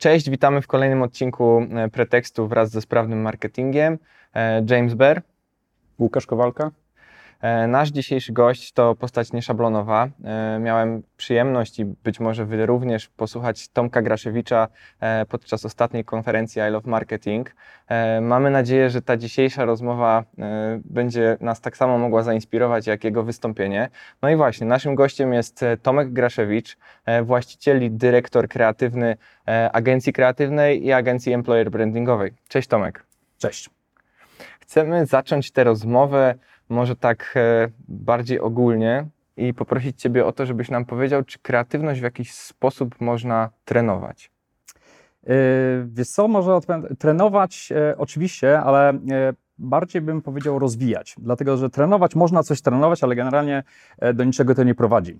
Cześć, witamy w kolejnym odcinku e, Pretekstu wraz ze sprawnym marketingiem. E, James Bear. Łukasz Kowalka. E, nasz dzisiejszy gość to postać nieszablonowa. Miałem przyjemność i być może Wy również posłuchać Tomka Graszewicza podczas ostatniej konferencji I Love Marketing. Mamy nadzieję, że ta dzisiejsza rozmowa będzie nas tak samo mogła zainspirować jak jego wystąpienie. No i właśnie, naszym gościem jest Tomek Graszewicz, właściciel i dyrektor kreatywny agencji kreatywnej i agencji employer brandingowej. Cześć Tomek. Cześć. Chcemy zacząć tę rozmowę może tak bardziej ogólnie i poprosić Ciebie o to, żebyś nam powiedział, czy kreatywność w jakiś sposób można trenować. Yy, wiesz co, może trenować e, oczywiście, ale e, bardziej bym powiedział rozwijać, dlatego że trenować można coś trenować, ale generalnie e, do niczego to nie prowadzi.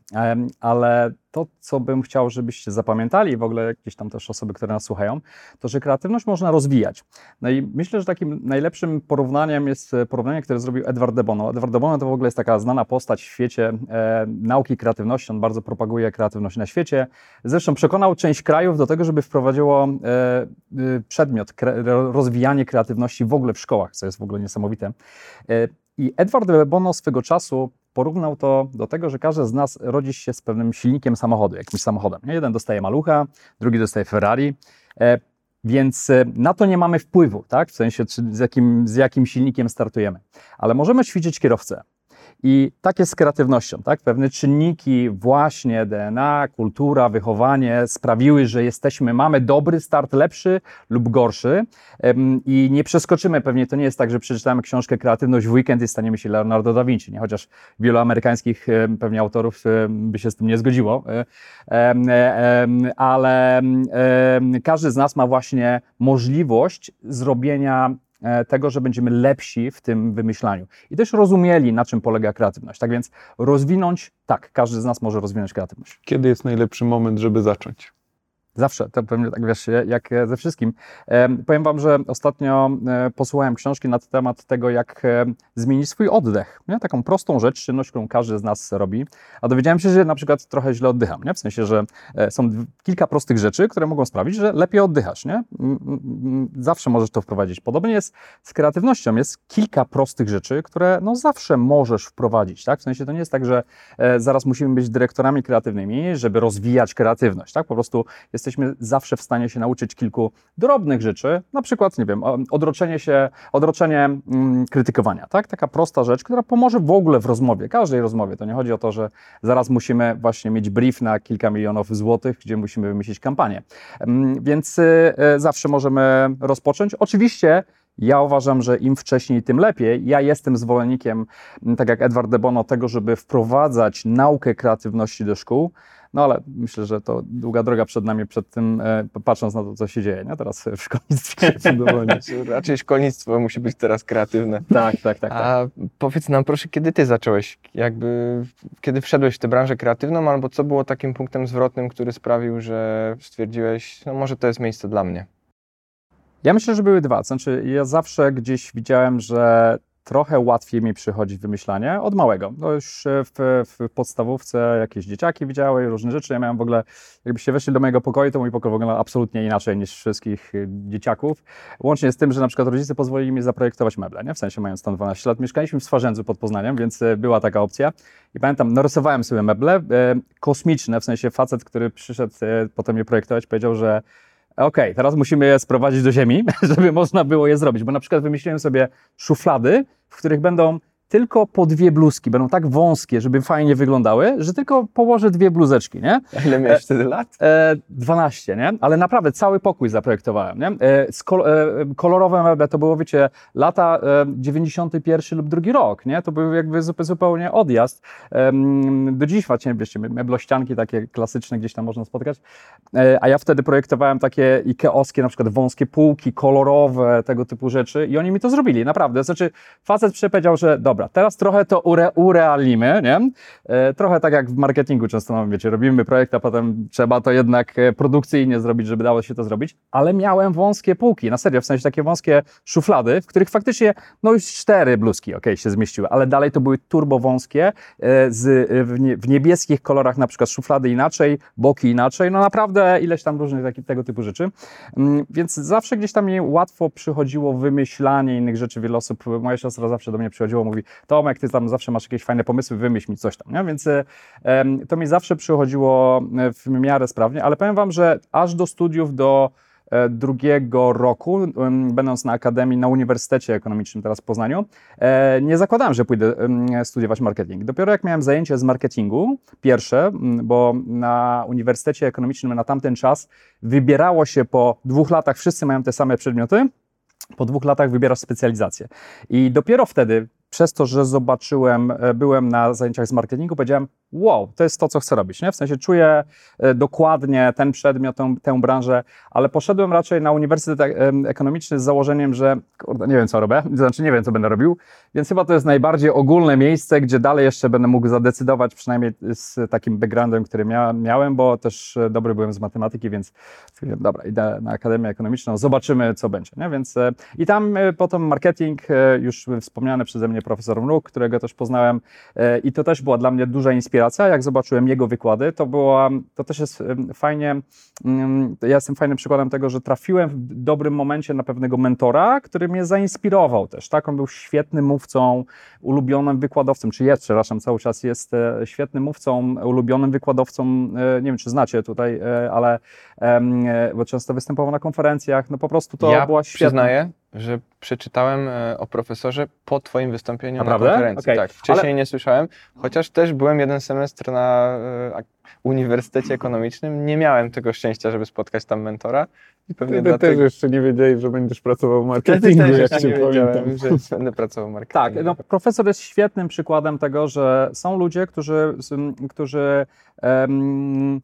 Ale to, co bym chciał, żebyście zapamiętali, w ogóle jakieś tam też osoby, które nas słuchają, to, że kreatywność można rozwijać. No i myślę, że takim najlepszym porównaniem jest e, porównanie, które zrobił Edward de Bono. Edward de Bono to w ogóle jest taka znana postać w świecie e, nauki kreatywności. On bardzo propaguje kreatywność na świecie. Zresztą przekonał część krajów do tego, żeby wprowadziło e, e, przedmiot kre, rozwijanie kreatywności w ogóle w szkołach, co jest w ogóle niesamowite. E, I Edward de Bono swego czasu porównał to do tego, że każdy z nas rodzi się z pewnym silnikiem samochodu, jakimś samochodem. Jeden dostaje malucha, drugi dostaje Ferrari. E, więc e, na to nie mamy wpływu, tak? w sensie z jakim, z jakim silnikiem startujemy. Ale możemy ćwiczyć kierowcę. I tak jest z kreatywnością, tak? Pewne czynniki, właśnie DNA, kultura, wychowanie sprawiły, że jesteśmy, mamy dobry start, lepszy lub gorszy i nie przeskoczymy. Pewnie to nie jest tak, że przeczytamy książkę Kreatywność w weekend i staniemy się Leonardo da Vinci, nie? chociaż wielu amerykańskich pewnie autorów by się z tym nie zgodziło, e, ale każdy z nas ma właśnie możliwość zrobienia E, tego, że będziemy lepsi w tym wymyślaniu. I też rozumieli, na czym polega kreatywność. Tak więc rozwinąć, tak, każdy z nas może rozwinąć kreatywność. Kiedy jest najlepszy moment, żeby zacząć? Zawsze, to pewnie tak wiesz, jak ze wszystkim. powiem Wam, że ostatnio e, posłuchałem książki na temat tego, jak e, zmienić swój oddech. Nie? Taką prostą rzecz, czynność, którą każdy z nas robi. A dowiedziałem się, że na przykład trochę źle oddycham. Nie? W sensie, że e, są kilka prostych rzeczy, które mogą sprawić, że lepiej oddychasz. Nie? Zawsze możesz to wprowadzić. Podobnie jest z kreatywnością. Jest kilka prostych rzeczy, które no, zawsze możesz wprowadzić. Tak? W sensie to nie jest tak, że zaraz musimy być dyrektorami kreatywnymi, żeby rozwijać kreatywność. Tak? Po prostu jesteśmy jesteśmy zawsze w stanie się nauczyć kilku drobnych rzeczy, na przykład, nie wiem, odroczenie się, odroczenie mm, krytykowania, tak? Taka prosta rzecz, która pomoże w ogóle w rozmowie, każdej rozmowie. To nie chodzi o to, że zaraz musimy właśnie mieć brief na kilka milionów złotych, gdzie musimy wymyślić kampanię. Mm, więc y, y, zawsze możemy rozpocząć. Oczywiście ja uważam, że im wcześniej, tym lepiej. Ja jestem zwolennikiem, tak jak Edward de Bono, tego, żeby wprowadzać naukę kreatywności do szkół. No ale myślę, że to długa droga przed nami, przed tym, e, patrząc na to, co się dzieje nie? teraz w szkolnictwie. Raczej szkolnictwo musi być teraz kreatywne. Tak, tak, tak. A tak. powiedz nam proszę, kiedy ty zacząłeś? Jakby, kiedy wszedłeś w tę branżę kreatywną, albo co było takim punktem zwrotnym, który sprawił, że stwierdziłeś, no może to jest miejsce dla mnie? Ja myślę, że były dwa. Znaczy, ja zawsze gdzieś widziałem, że trochę łatwiej mi przychodzi wymyślanie od małego. No już w, w, podstawówce jakieś dzieciaki widziały, różne rzeczy. Ja miałem w ogóle, jakbyście weszli do mojego pokoju, to mój pokój wygląda absolutnie inaczej niż wszystkich y, dzieciaków. Łącznie z tym, że na przykład rodzice pozwolili mi zaprojektować meble, nie? w sensie mając tam 12 lat. Mieszkaliśmy w Swarzędzu pod Poznaniem, więc y, była taka opcja. I pamiętam, narysowałem sobie meble y, kosmiczne, w sensie facet, który przyszedł potem je projektować, powiedział, że okej, okay, teraz musimy je sprowadzić do ziemi, żeby można było je zrobić, bo na przykład wymyśliłem sobie szuflady, w których będą tylko po dwie bluzki, będą tak wąskie, żeby fajnie wyglądały, że tylko położę dwie bluzeczki, nie? A ile miałeś e, wtedy lat? E, 12, nie? Ale naprawdę cały pokój zaprojektowałem, nie? E, kol e, kolorowe meble to było, wiecie, lata e, 91 lub drugi rok, nie? To był jakby zupełnie odjazd. E, do dziś właśnie, wiecie, meblościanki takie klasyczne gdzieś tam można spotkać, e, a ja wtedy projektowałem takie ikeowskie, na przykład wąskie półki, kolorowe, tego typu rzeczy i oni mi to zrobili, naprawdę. Znaczy, facet powiedział, że dobra, dobra, teraz trochę to ure, nie? E, trochę tak jak w marketingu często mamy, wiecie, robimy projekt, a potem trzeba to jednak e, produkcyjnie zrobić, żeby dało się to zrobić, ale miałem wąskie półki, na serio, w sensie takie wąskie szuflady, w których faktycznie, no już cztery bluzki, okay, się zmieściły, ale dalej to były turbo wąskie, e, z, w, nie, w niebieskich kolorach na przykład szuflady inaczej, boki inaczej, no naprawdę ileś tam różnych taki, tego typu rzeczy, mm, więc zawsze gdzieś tam mi łatwo przychodziło wymyślanie innych rzeczy, wiele osób, moja siostra zawsze do mnie przychodziło, mówi, Tomek, ty tam zawsze masz jakieś fajne pomysły, wymyśl mi coś tam, nie? więc e, to mi zawsze przychodziło e, w miarę sprawnie, ale powiem wam, że aż do studiów, do e, drugiego roku, będąc na akademii, na Uniwersytecie Ekonomicznym teraz w Poznaniu, nie zakładałem, że pójdę studiować marketing. Dopiero jak miałem zajęcie z marketingu, pierwsze, bo na Uniwersytecie Ekonomicznym na tamten czas wybierało się po dwóch latach, wszyscy mają te same przedmioty, po dwóch latach wybierasz specjalizację. I dopiero wtedy, przez to, że zobaczyłem, e, byłem na zajęciach z marketingu, powiedziałem, wow, to jest to, co chcę robić. Nie? W sensie czuję e, dokładnie ten przedmiot, tę, tę branżę, ale poszedłem raczej na Uniwersytet e, Ekonomiczny z założeniem, że kurde, nie wiem, co robię, znaczy nie wiem, co będę robił, więc chyba to jest najbardziej ogólne miejsce, gdzie dalej jeszcze będę mógł zadecydować, przynajmniej z takim backgroundem, który mia miałem, bo też e, dobry byłem z matematyki, więc dobra, idę na Akademię Ekonomiczną, zobaczymy, co będzie. Nie? Więc, I tam potem marketing, już wspomniany przeze mnie profesor Mruk, którego też poznałem i to też była dla mnie duża inspiracja, inspiracja, jak zobaczyłem jego wykłady, to była, to też jest fajnie, ja jestem fajnym przykładem tego, że trafiłem w dobrym momencie na pewnego mentora, który mnie zainspirował też, tak, on był świetnym mówcą, ulubionym wykładowcą, czy jest, przepraszam, cały czas jest e, świetnym mówcą, ulubionym wykładowcą, e, nie wiem, czy znacie tutaj, e, ale bo często występował na konferencjach, no po prostu to ja była świetna. przyznaję, że przeczytałem e, o profesorze po Twoim wystąpieniu Naprawdę? na konferencji. Okay. Tak, wcześniej Ale... nie słyszałem, chociaż też byłem jeden semestr na e, Uniwersytecie Ekonomicznym. Nie miałem tego szczęścia, żeby spotkać tam mentora. I pewnie Wtedy dlatego... też jeszcze nie wiedziałeś, że będziesz pracował w marketingu, Wtedy jak też nie wiedziałem, że będę pracował w marketingu. Tak, no, profesor jest świetnym przykładem tego, że są ludzie, którzy, którzy um,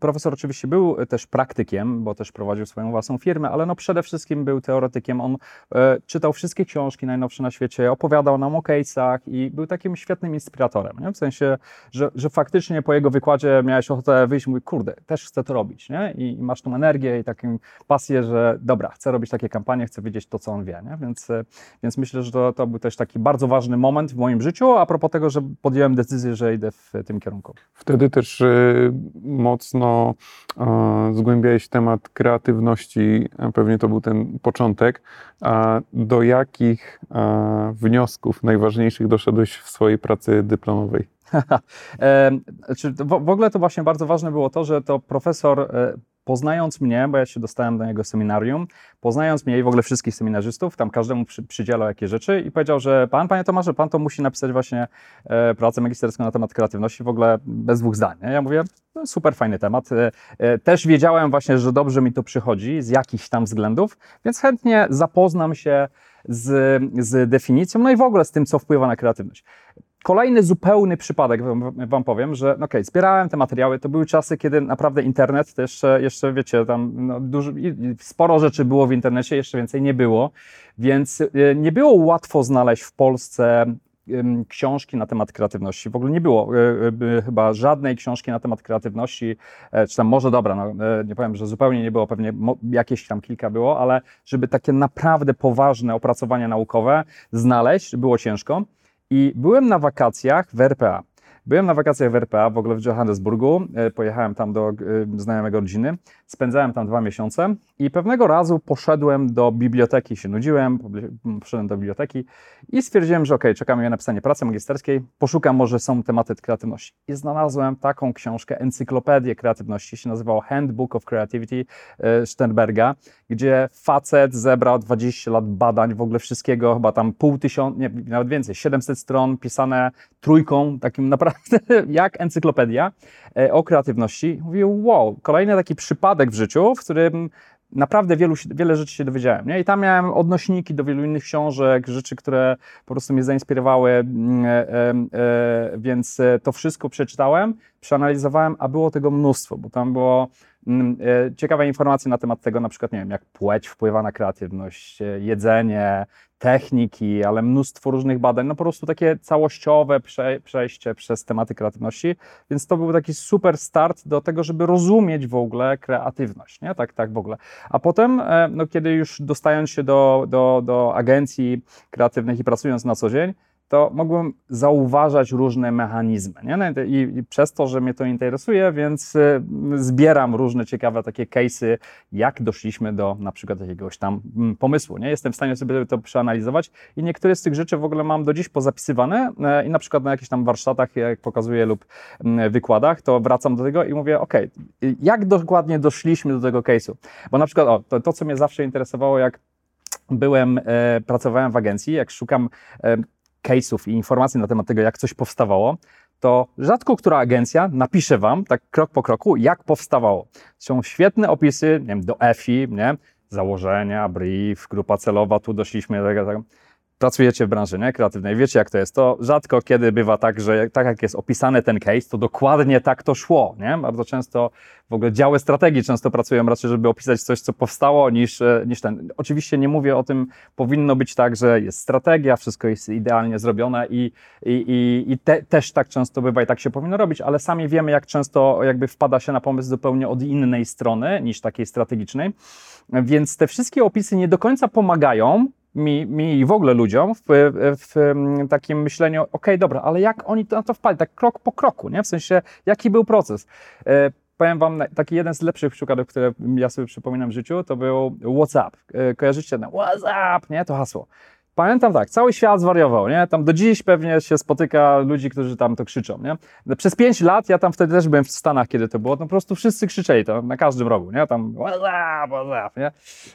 Profesor oczywiście był też praktykiem, bo też prowadził swoją własną firmę, ale no przede wszystkim był teoretykiem. On e, czytał wszystkie książki najnowsze na świecie, opowiadał nam o case'ach i był takim świetnym inspiratorem. Nie? W sensie, że, że faktycznie po jego wykładzie miałeś ochotę wyjść i mówić, kurde, też chcę to robić. Nie? I, I, masz tą energię i taką pasję, że dobra, chcę robić takie kampanie, chcę wiedzieć to, co on wie. Nie? Więc, e, więc myślę, że to, to był też taki bardzo ważny moment w moim życiu, a propos tego, że podjąłem decyzję, że idę w tym kierunku. Wtedy też y, mocno e, zgłębiałeś temat kreatywności, pewnie to był ten początek. A do jakich e, wniosków najważniejszych doszedłeś w swojej pracy dyplomowej? w, ogóle to właśnie bardzo ważne było to, że to profesor e, poznając mnie, bo ja się dostałem do niego seminarium, poznając mnie i w ogóle wszystkich seminarzystów, tam każdemu przy, przydzielał jakieś rzeczy i powiedział, że pan, panie Tomaszu, pan to musi napisać właśnie e, pracę magisterską na temat kreatywności, w ogóle bez dwóch zdań. Ja mówię, no, super fajny temat. E, też wiedziałem właśnie, że dobrze mi to przychodzi z jakichś tam względów, więc chętnie zapoznam się z, z definicją, no i w ogóle z tym, co wpływa na kreatywność. Kolejny zupełny przypadek, wam, powiem, że no okay, zbierałem te materiały, to były czasy, kiedy naprawdę internet, to jeszcze, jeszcze wiecie, tam no, dużo, sporo rzeczy było w internecie, jeszcze więcej nie było, więc y, nie było łatwo znaleźć w Polsce książki na temat kreatywności. W ogóle nie było y, y, chyba żadnej książki na temat kreatywności, e, czy tam może dobra, no, e, nie powiem, że zupełnie nie było, pewnie jakieś tam kilka było, ale żeby takie naprawdę poważne opracowania naukowe znaleźć, było ciężko. I byłem na wakacjach w RPA. Byłem na wakacjach w RPA, w ogóle w Johannesburgu. E, pojechałem tam do znajomego rodziny. Spędzałem tam dwa miesiące i pewnego razu poszedłem do biblioteki, się nudziłem, poszedłem do biblioteki i stwierdziłem, że ok, czekamy na napisanie pracy magisterskiej, poszukam, może są tematy kreatywności. I znalazłem taką książkę, encyklopedię kreatywności, się nazywało Handbook of Creativity e, Sternberga, gdzie facet zebrał 20 lat badań, w ogóle wszystkiego, chyba tam pół tysiąca, nie, nawet więcej, 700 stron pisane trójką, takim naprawdę jak encyklopedia e, o kreatywności. Mówię, wow, kolejny taki przypadek w życiu, w którym naprawdę wielu, wiele rzeczy się dowiedziałem. Nie? I tam miałem odnośniki do wielu innych książek, rzeczy, które po prostu mnie zainspirowały, mm, e, e, więc to wszystko przeczytałem, przeanalizowałem, a było tego mnóstwo, bo tam było ciekawe informacje na temat tego, na przykład, nie wiem, jak płeć wpływa na kreatywność, e, jedzenie, techniki, ale mnóstwo różnych badań, no po prostu takie całościowe prze, przejście przez tematy kreatywności, więc to był taki super start do tego, żeby rozumieć w ogóle kreatywność, nie? Tak, tak w ogóle. A potem, e, no kiedy już dostając się do, do, do agencji kreatywnych i pracując na co dzień, to mogłem zauważać różne mechanizmy. Nie? No I, I, przez to, że mnie to interesuje, więc y, zbieram różne ciekawe takie case'y, jak doszliśmy do na przykład jakiegoś tam mm, pomysłu. Nie? Jestem w stanie sobie to przeanalizować i niektóre z tych rzeczy w ogóle mam do dziś pozapisywane e, i na przykład na jakichś tam warsztatach, jak pokazuję lub mm, wykładach, to wracam do tego i mówię, ok, jak dokładnie doszliśmy do tego case'u? Bo na przykład o, to, to, co mnie zawsze interesowało, jak byłem, e, pracowałem w agencji, jak szukam e, case'ów i informacji na temat tego, jak coś powstawało, to rzadko która agencja napisze Wam tak krok po kroku, jak powstawało. Są świetne opisy, nie wiem, do EFI, nie? założenia, brief, grupa celowa, tu doszliśmy do tego pracujecie w branży nie? kreatywnej, wiecie jak to jest. To rzadko kiedy bywa tak, że tak jak jest opisany ten case, to dokładnie tak to szło. Nie? Bardzo często w ogóle działy strategii często pracują raczej, żeby opisać coś, co powstało, niż, e, niż ten. Oczywiście nie mówię o tym, powinno być tak, że jest strategia, wszystko jest idealnie zrobione i, i, i, i te, też tak często bywa i tak się powinno robić, ale sami wiemy, jak często jakby wpada się na pomysł zupełnie od innej strony niż takiej strategicznej. Więc te wszystkie opisy nie do końca pomagają mi, mi i w ogóle ludziom w, w, takim myśleniu, ok, dobra, ale jak oni na to wpadli, tak krok po kroku, nie? W sensie, jaki był proces? E, powiem wam, taki jeden z lepszych przykładów, które ja sobie przypominam w życiu, to był WhatsApp. E, kojarzycie ten WhatsApp, nie? To hasło. Pamiętam tak, cały świat zwariował, nie? Tam do dziś pewnie się spotyka ludzi, którzy tam to krzyczą, nie? Przez pięć lat, ja tam wtedy też byłem w Stanach, kiedy to było, no po prostu wszyscy krzyczeli to na każdym rogu, nie? Tam nie?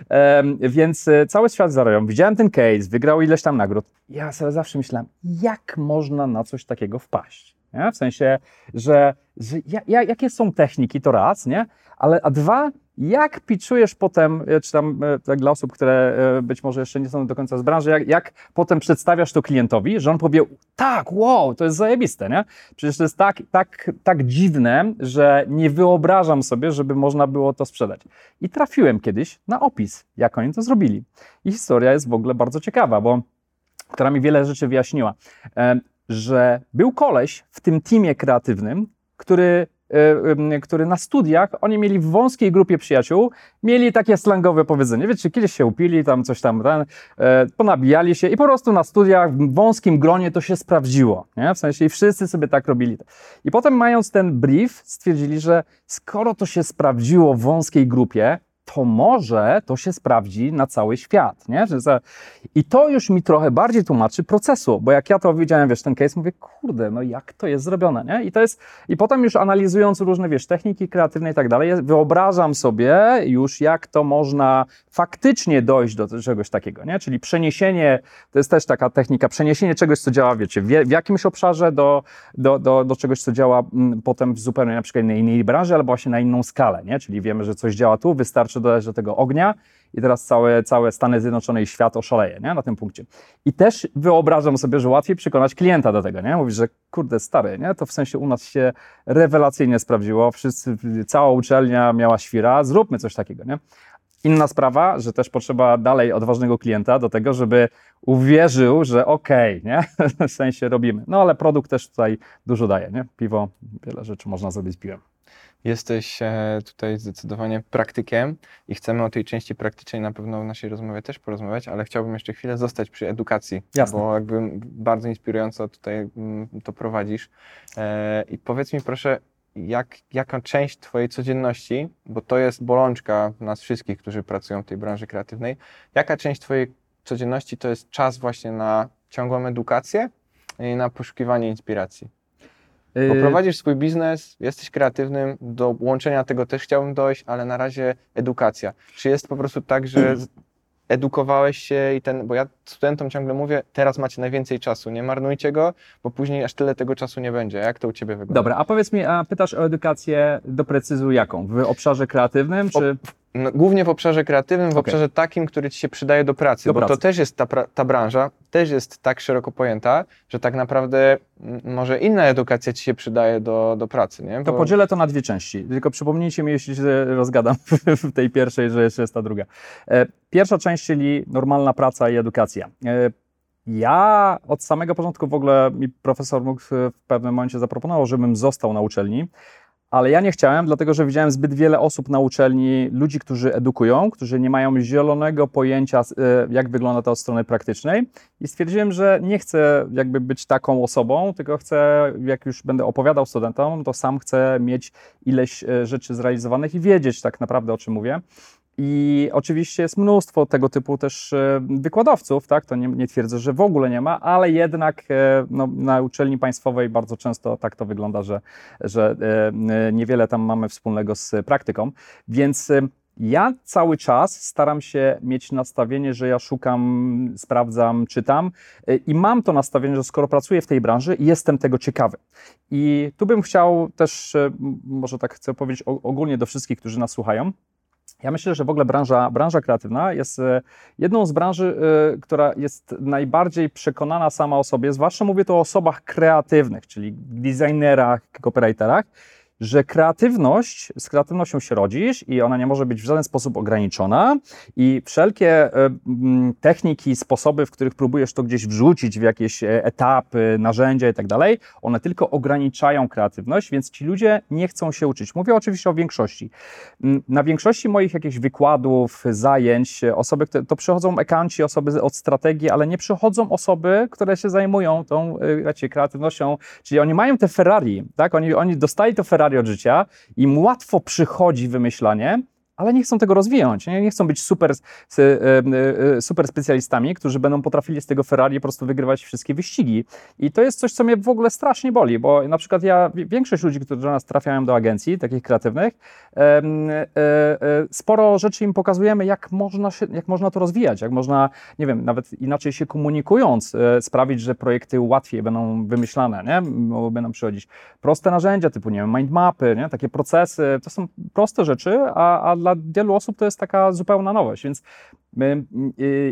Um, więc e, cały świat zwariował. Widziałem ten case, wygrał ileś tam nagród. Ja sobie zawsze myślałem, jak można na coś takiego wpaść? Nie? W sensie, że, że ja, jakie są techniki, to raz, nie? Ale a dwa, jak pitchujesz potem, e, czy tam tak dla osób, które e, być może jeszcze nie są do końca z branży, jak, jak potem przedstawiasz to klientowi, że on powie, tak, wow, to jest zajebiste, nie? Przecież to jest tak, tak, tak dziwne, że nie wyobrażam sobie, żeby można było to sprzedać. I trafiłem kiedyś na opis, jak oni to zrobili. I historia jest w ogóle bardzo ciekawa, bo która mi wiele rzeczy wyjaśniła, że był koleś w tym teamie kreatywnym, który Y, który na studiach, oni mieli w wąskiej grupie przyjaciół, mieli takie slangowe powiedzenie, wiecie, kiedyś się upili, tam coś tam, ten, e, ponabijali się i po prostu na studiach w wąskim gronie to się sprawdziło, nie? w sensie i wszyscy sobie tak robili. I potem mając ten brief stwierdzili, że skoro to się sprawdziło w wąskiej grupie, to może to się sprawdzi na cały świat, nie? I to już mi trochę bardziej tłumaczy procesu, bo jak ja to widziałem, wiesz, ten case, mówię, kurde, no jak to jest zrobione, nie? I to jest, i potem już analizując różne, wiesz, techniki kreatywne i tak dalej, wyobrażam sobie już, jak to można faktycznie dojść do czegoś takiego, nie? Czyli przeniesienie, to jest też taka technika, przeniesienie czegoś, co działa, wiecie, w, jakimś obszarze do, do, do, do czegoś, co działa m, mm, potem w zupełnie na przykład na innej branży, albo właśnie na inną skalę, nie? Czyli wiemy, że coś działa tu, wystarczy jeszcze dodać do tego ognia i teraz całe, całe Stany Zjednoczone i świat oszaleje nie? na tym punkcie. I też wyobrażam sobie, że łatwiej przekonać klienta do tego, nie? Mówisz, że kurde, stary, nie? To w sensie u nas się rewelacyjnie sprawdziło, wszyscy, cała uczelnia miała świra, zróbmy coś takiego, nie? Inna sprawa, że też potrzeba dalej odważnego klienta do tego, żeby uwierzył, że okej, okay, nie? w sensie robimy. No ale produkt też tutaj dużo daje, nie? Piwo, wiele rzeczy można zrobić z piwem. Jesteś e, tutaj zdecydowanie praktykiem i chcemy o tej części praktycznej na pewno w naszej rozmowie też porozmawiać, ale chciałbym jeszcze chwilę zostać przy edukacji, Jasne. bo jakby bardzo inspirująco tutaj mm, to prowadzisz. E, I powiedz mi proszę, jak, jaka część Twojej codzienności, bo to jest bolączka nas wszystkich, którzy pracują w tej branży kreatywnej, jaka część Twojej codzienności to jest czas właśnie na ciągłą edukację i na poszukiwanie inspiracji? Bo y, prowadzisz swój biznes, jesteś kreatywnym, do łączenia tego też chciałbym dojść, ale na razie edukacja. Czy jest po prostu tak, że edukowałeś się i ten, bo ja studentom ciągle mówię, teraz macie najwięcej czasu, nie marnujcie go, bo później aż tyle tego czasu nie będzie. Jak to u Ciebie wygląda? Dobra, a powiedz mi, a pytasz o edukację do precyzu jaką? W obszarze kreatywnym, czy... No, głównie w obszarze kreatywnym, w Okej. obszarze takim, który ci się przydaje do pracy, Do bo to pracy. też jest ta, ta branża, też jest tak szeroko pojęta, że tak naprawdę może inna edukacja ci się przydaje do, do pracy, nie? To Bo- podzielę to na dwie części. Tylko przypomnijcie mi, jeśli się rozgadam w tej pierwszej, że jeszcze jest ta druga. E, Pierwsza część, czyli normalna praca i edukacja. E, Ja od samego początku w ogóle mi profesor mógł w pewnym momencie zaproponował, żebym został na uczelni. Ale ja nie chciałem, dlatego że widziałem zbyt wiele osób na uczelni, ludzi, którzy edukują, którzy nie mają zielonego pojęcia, e, jak wygląda to od strony praktycznej. I stwierdziłem, że nie chcę jakby być taką osobą, tylko chcę, jak już będę opowiadał studentom, to sam chcę mieć ileś e, rzeczy zrealizowanych i wiedzieć tak naprawdę, o czym mówię. I oczywiście jest mnóstwo tego typu też e, wykładowców, tak? To nie, nie twierdzę, że w ogóle nie ma, ale jednak e, no, na uczelni państwowej bardzo często tak to wygląda, że, że e, niewiele tam mamy wspólnego z praktyką. Więc ja cały czas staram się mieć nastawienie, że ja szukam, sprawdzam, czytam i mam to nastawienie, że skoro pracuję w tej branży, jestem tego ciekawy. I tu bym chciał też, może tak chcę powiedzieć ogólnie do wszystkich, którzy nas słuchają. Ja myślę, że w ogóle branża, branża kreatywna jest e, jedną z branży, e, która jest najbardziej przekonana sama o sobie, zwłaszcza mówię tu o osobach kreatywnych, czyli designerach, copywriterach, że kreatywność, z kreatywnością się rodzisz i ona nie może być w żaden sposób ograniczona i wszelkie e, techniki, sposoby, w których próbujesz to gdzieś wrzucić w jakieś e, etapy, narzędzia i tak dalej, one tylko ograniczają kreatywność, więc ci ludzie nie chcą się uczyć. Mówię oczywiście o większości. Na większości moich jakichś wykładów, zajęć, osoby, które, to przychodzą ekanci, osoby od strategii, ale nie przychodzą osoby, które się zajmują tą e, wiecie, kreatywnością, czyli oni mają te Ferrari, tak? Oni, oni dostali to Ferrari od życia, im łatwo przychodzi wymyślanie, ale nie chcą tego rozwijać, nie, nie chcą być super, s- e, e, super specjalistami, którzy będą potrafili z tego Ferrari po prostu wygrywać wszystkie wyścigi. I to jest coś, co mnie w ogóle strasznie boli, bo na przykład ja, wi- większość ludzi, którzy do nas trafiają do agencji, takich kreatywnych, e, e, sporo rzeczy im pokazujemy, jak można, się, jak można to rozwijać, jak można, nie wiem, nawet inaczej się komunikując, e, sprawić, że projekty łatwiej będą wymyślane, nie? Będą przychodzić proste narzędzia, typu, nie wiem, mindmapy, nie? takie procesy, to są proste rzeczy, a, a dla wielu osób to jest taka zupełna nowość, więc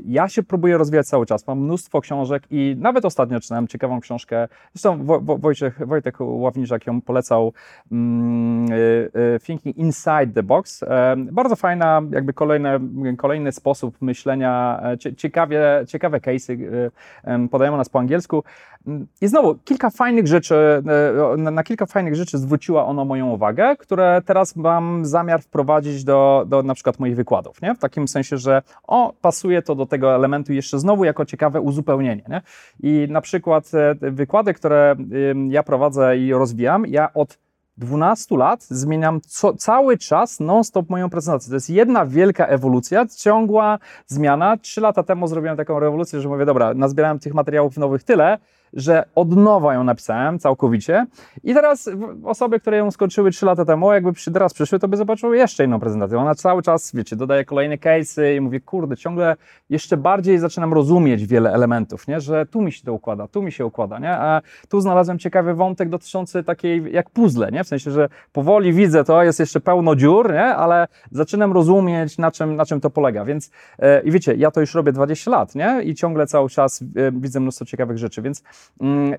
ja się próbuję rozwijać cały czas, mam mnóstwo książek i nawet ostatnio czytałem ciekawą książkę, zresztą Wo, Wo, Wojciech, Wojtek Ławniczak ją polecał, mm, y, y, Thinking Inside the Box, E, bardzo fajna, jakby kolejne, kolejny sposób myślenia, e, cie- ciekawie, ciekawe case'y y, podają nas po angielsku. Mm, i znowu, kilka fajnych rzeczy, e, na, kilka fajnych rzeczy zwróciła ono moją uwagę, które teraz mam zamiar wprowadzić do, do na przykład moich wykładów, nie? W takim sensie, że o, pasuje to do tego elementu jeszcze znowu jako ciekawe uzupełnienie, nie? I na przykład e, wykłady, które ja prowadzę i rozwijam, ja od 12 lat zmieniam co, cały czas non-stop moją prezentację. To jest jedna wielka ewolucja, ciągła zmiana. Trzy lata temu zrobiłem taką rewolucję, że mówię, dobra, nazbierałem tych materiałów nowych tyle, że od nowa ją napisałem całkowicie i teraz osoby, które ją skończyły 3 lata temu, jakby teraz przyszły, to by zobaczyły jeszcze inną prezentację. Ona cały czas, wiecie, dodaje kolejne case'y i mówię, kurde, ciągle jeszcze bardziej zaczynam rozumieć wiele elementów, nie? że tu mi się to układa, tu mi się układa, nie? a tu znalazłem ciekawy wątek dotyczący takiej jak puzzle, nie? w sensie, że powoli widzę to, jest jeszcze pełno dziur, nie? ale zaczynam rozumieć, na czym, na czym to polega, więc e, i wiecie, ja to już robię 20 lat nie? i ciągle cały czas e, widzę mnóstwo ciekawych rzeczy, więc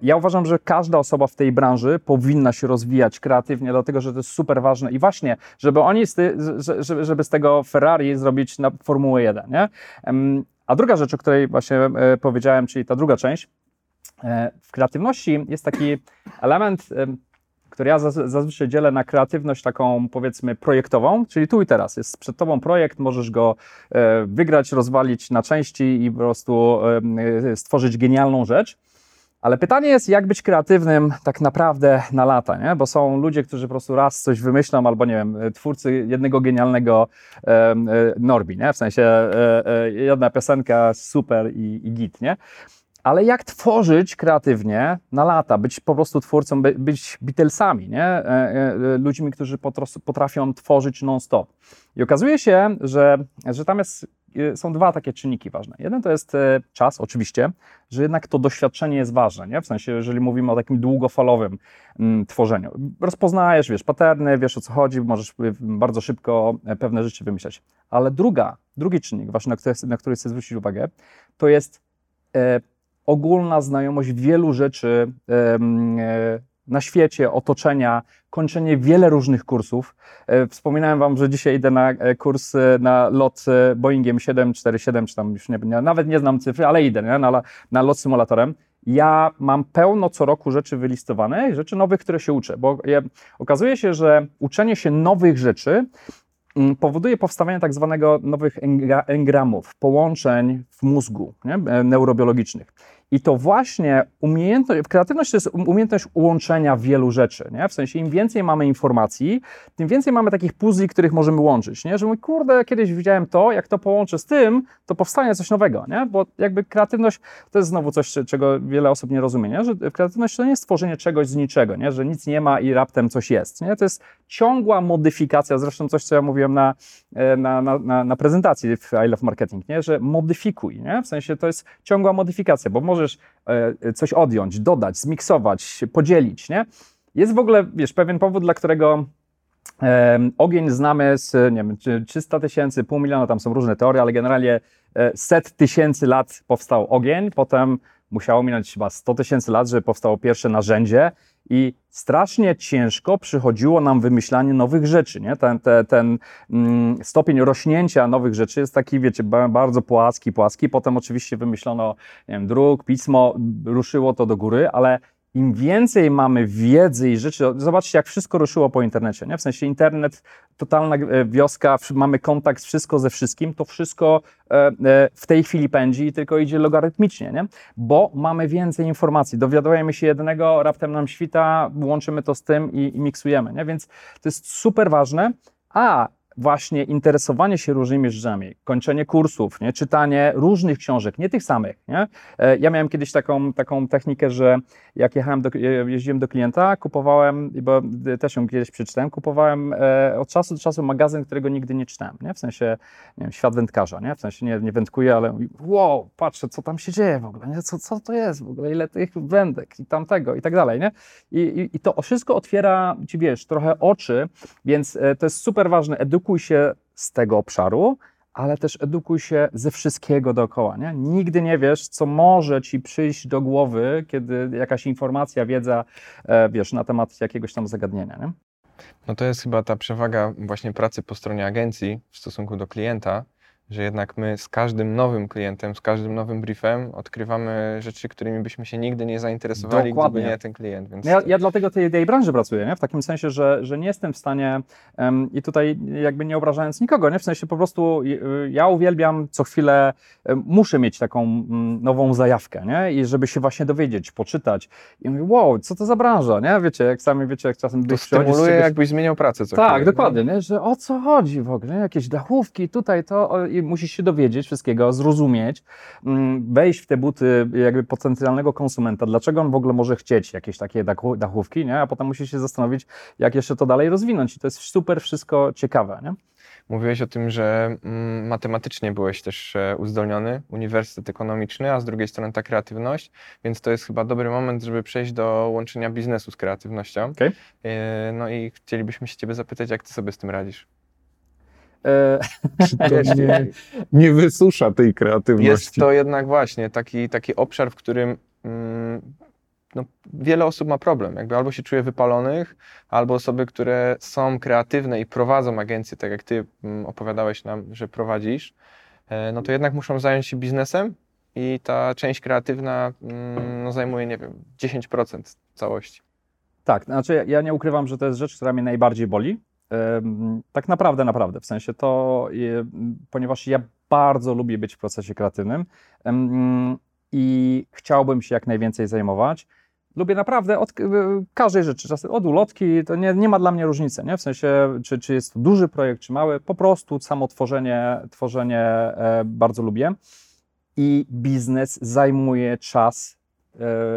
ja uważam, że każda osoba w tej branży powinna się rozwijać kreatywnie, dlatego, że to jest super ważne i właśnie, żeby oni, z ty, że- że- żeby z tego Ferrari zrobić na Formułę 1, nie? A druga rzecz, o której właśnie e, powiedziałem, czyli ta druga część, e, w kreatywności jest taki element, em, który ja zaz- zazwyczaj dzielę na kreatywność taką powiedzmy projektową, czyli tu i teraz. Jest przed tobą projekt, możesz go e, wygrać, rozwalić na części i po prostu e, stworzyć genialną rzecz. Ale pytanie jest, jak być kreatywnym tak naprawdę na lata, nie? Bo są ludzie, którzy po prostu raz coś wymyślą, albo nie wiem, e, twórcy jednego genialnego em, e, Norbi, nie? W sensie e, e, jedna piosenka super i, i git, nie? Ale jak tworzyć kreatywnie na lata, być po prostu twórcą, by, być Beatlesami, nie? E, e, ludźmi, którzy potrafią tworzyć non-stop. I okazuje się, że, że tam jest są dwa takie czynniki ważne. Jeden to jest e, czas, oczywiście, że jednak to doświadczenie jest ważne, nie? w sensie, jeżeli mówimy o takim długofalowym mm, tworzeniu. Rozpoznajesz, wiesz, paterny, wiesz o co chodzi, możesz y, bardzo szybko e, pewne rzeczy wymyśleć. Ale druga, drugi czynnik, właśnie na który, na który chcę zwrócić uwagę, to jest e, ogólna znajomość wielu rzeczy e, na świecie, otoczenia, kończenie wiele różnych kursów. E, wspominałem Wam, że dzisiaj idę na e, kurs e, na lot Boeingiem 747, czy tam już nie, nawet nie znam cyfry, ale idę nie? Na, na lot symulatorem. Ja mam pełno co roku rzeczy wylistowane, rzeczy nowych, które się uczę, bo ja, okazuje się, że uczenie się nowych rzeczy mm, powoduje powstawanie tak zwanego nowych engramów, połączeń w mózgu nie? neurobiologicznych. I to właśnie umiejętność, kreatywność to jest umiejętność łączenia wielu rzeczy, nie? W sensie im więcej mamy informacji, tym więcej mamy takich puzli, których możemy łączyć, nie? Że mówię, kurde, kiedyś widziałem to, jak to połączę z tym, to powstanie coś nowego, nie? Bo jakby kreatywność to jest znowu coś, czego wiele osób nie rozumie, nie? Że kreatywność to nie jest tworzenie czegoś z niczego, nie? Że nic nie ma i raptem coś jest, nie? To jest ciągła modyfikacja, zresztą coś, co ja mówiłem na, e, na, na, na prezentacji w I Love Marketing, nie? Że modyfikuj, nie? W sensie to jest ciągła modyfikacja, bo może możesz e, coś odjąć, dodać, zmiksować, podzielić, nie? Jest w ogóle, wiesz, pewien powód, dla którego ogień znamy z, nie wiem, 300 tysięcy, pół miliona, tam są różne teorie, ale generalnie e, set tysięcy lat powstał ogień, potem musiało minąć chyba 100 tysięcy lat, żeby powstało pierwsze narzędzie i strasznie ciężko przychodziło nam wymyślanie nowych rzeczy. Nie? Ten, ten, ten mm, stopień rośnięcia nowych rzeczy jest taki, wiecie, bardzo płaski, płaski. Potem oczywiście wymyślono nie wiem, druk, pismo, ruszyło to do góry, ale im więcej mamy wiedzy i rzeczy, zobaczcie, jak wszystko ruszyło po internecie, nie? W sensie internet, totalna e, wioska, mamy kontakt wszystko ze wszystkim, to wszystko e, e, w tej chwili pędzi i tylko idzie logarytmicznie, nie? Bo mamy więcej informacji, dowiadujemy się jednego, raptem nam świta, łączymy to z tym i, i miksujemy, nie? Więc to jest super ważne, a właśnie interesowanie się różnymi rzeczami, kończenie kursów, nie? czytanie różnych książek, nie tych samych. Nie? E, ja miałem kiedyś taką, taką technikę, że jak jechałem do, jeździłem do klienta, kupowałem, bo też ją kiedyś przeczytałem, kupowałem e, od czasu do czasu magazyn, którego nigdy nie czytałem, nie? w sensie nie wiem, świat wędkarza, nie? w sensie nie, nie wędkuję, ale wow, patrzę, co tam się dzieje w ogóle, nie? Co, co to jest w ogóle, ile tych wędek i tamtego i tak dalej. Nie? I, i, I to wszystko otwiera ci, wiesz, trochę oczy, więc e, to jest super ważne, edukacja edukuj się z tego obszaru, ale też edukuj się ze wszystkiego dookoła. Nie? Nigdy nie wiesz, co może ci przyjść do głowy, kiedy jakaś informacja, wiedza, e, wiesz, na temat jakiegoś tam zagadnienia. Nie? No to jest chyba ta przewaga właśnie pracy po stronie agencji w stosunku do klienta, że jednak my z każdym nowym klientem, z każdym nowym briefem odkrywamy rzeczy, którymi byśmy się nigdy nie zainteresowali, Dokładnie. gdyby nie ten klient. Więc... Ja, ja dlatego tej, tej branży pracuję, nie? w takim sensie, że, że nie jestem w stanie um, i tutaj jakby nie obrażając nikogo, nie? w sensie po prostu ja uwielbiam co chwilę, um, muszę mieć taką um, nową zajawkę nie? i żeby się właśnie dowiedzieć, poczytać i mówię, wow, co to za branża, nie? Wiecie, jak sami wiecie, jak czasem... To stymuluje, czegoś... jakbyś zmieniał pracę co Tak, chwilę, dokładnie, nie? że o co chodzi w ogóle, jakieś dachówki, tutaj to... I musisz się dowiedzieć wszystkiego, zrozumieć, mm, wejść w te buty jakby potencjalnego konsumenta, dlaczego on w ogóle może chcieć jakieś takie dachówki, nie? a potem musisz się zastanowić, jak jeszcze to dalej rozwinąć. I to jest super wszystko ciekawe. Nie? Mówiłeś o tym, że mm, matematycznie byłeś też e, uzdolniony, uniwersytet ekonomiczny, a z drugiej strony ta kreatywność, więc to jest chyba dobry moment, żeby przejść do łączenia biznesu z kreatywnością. Okay. E, no i chcielibyśmy się Ciebie zapytać, jak Ty sobie z tym radzisz? To nie, nie wysusza tej kreatywności? Jest to jednak właśnie taki, taki obszar, w którym mm, no, wiele osób ma problem. Jakby albo się czuje wypalonych, albo osoby, które są kreatywne i prowadzą agencję, tak jak ty mm, opowiadałeś nam, że prowadzisz, e, no to jednak muszą zająć się biznesem i ta część kreatywna mm, no, zajmuje, nie wiem, 10% całości. Tak, znaczy ja nie ukrywam, że to jest rzecz, która mnie najbardziej boli, tak naprawdę, naprawdę. W sensie to, ponieważ ja bardzo lubię być w procesie kreatywnym i chciałbym się jak najwięcej zajmować. Lubię naprawdę od każdej rzeczy, czasem od ulotki, to nie, nie ma dla mnie różnicy, nie? w sensie czy, czy jest to duży projekt, czy mały, po prostu samo tworzenie, tworzenie e, bardzo lubię. I biznes zajmuje czas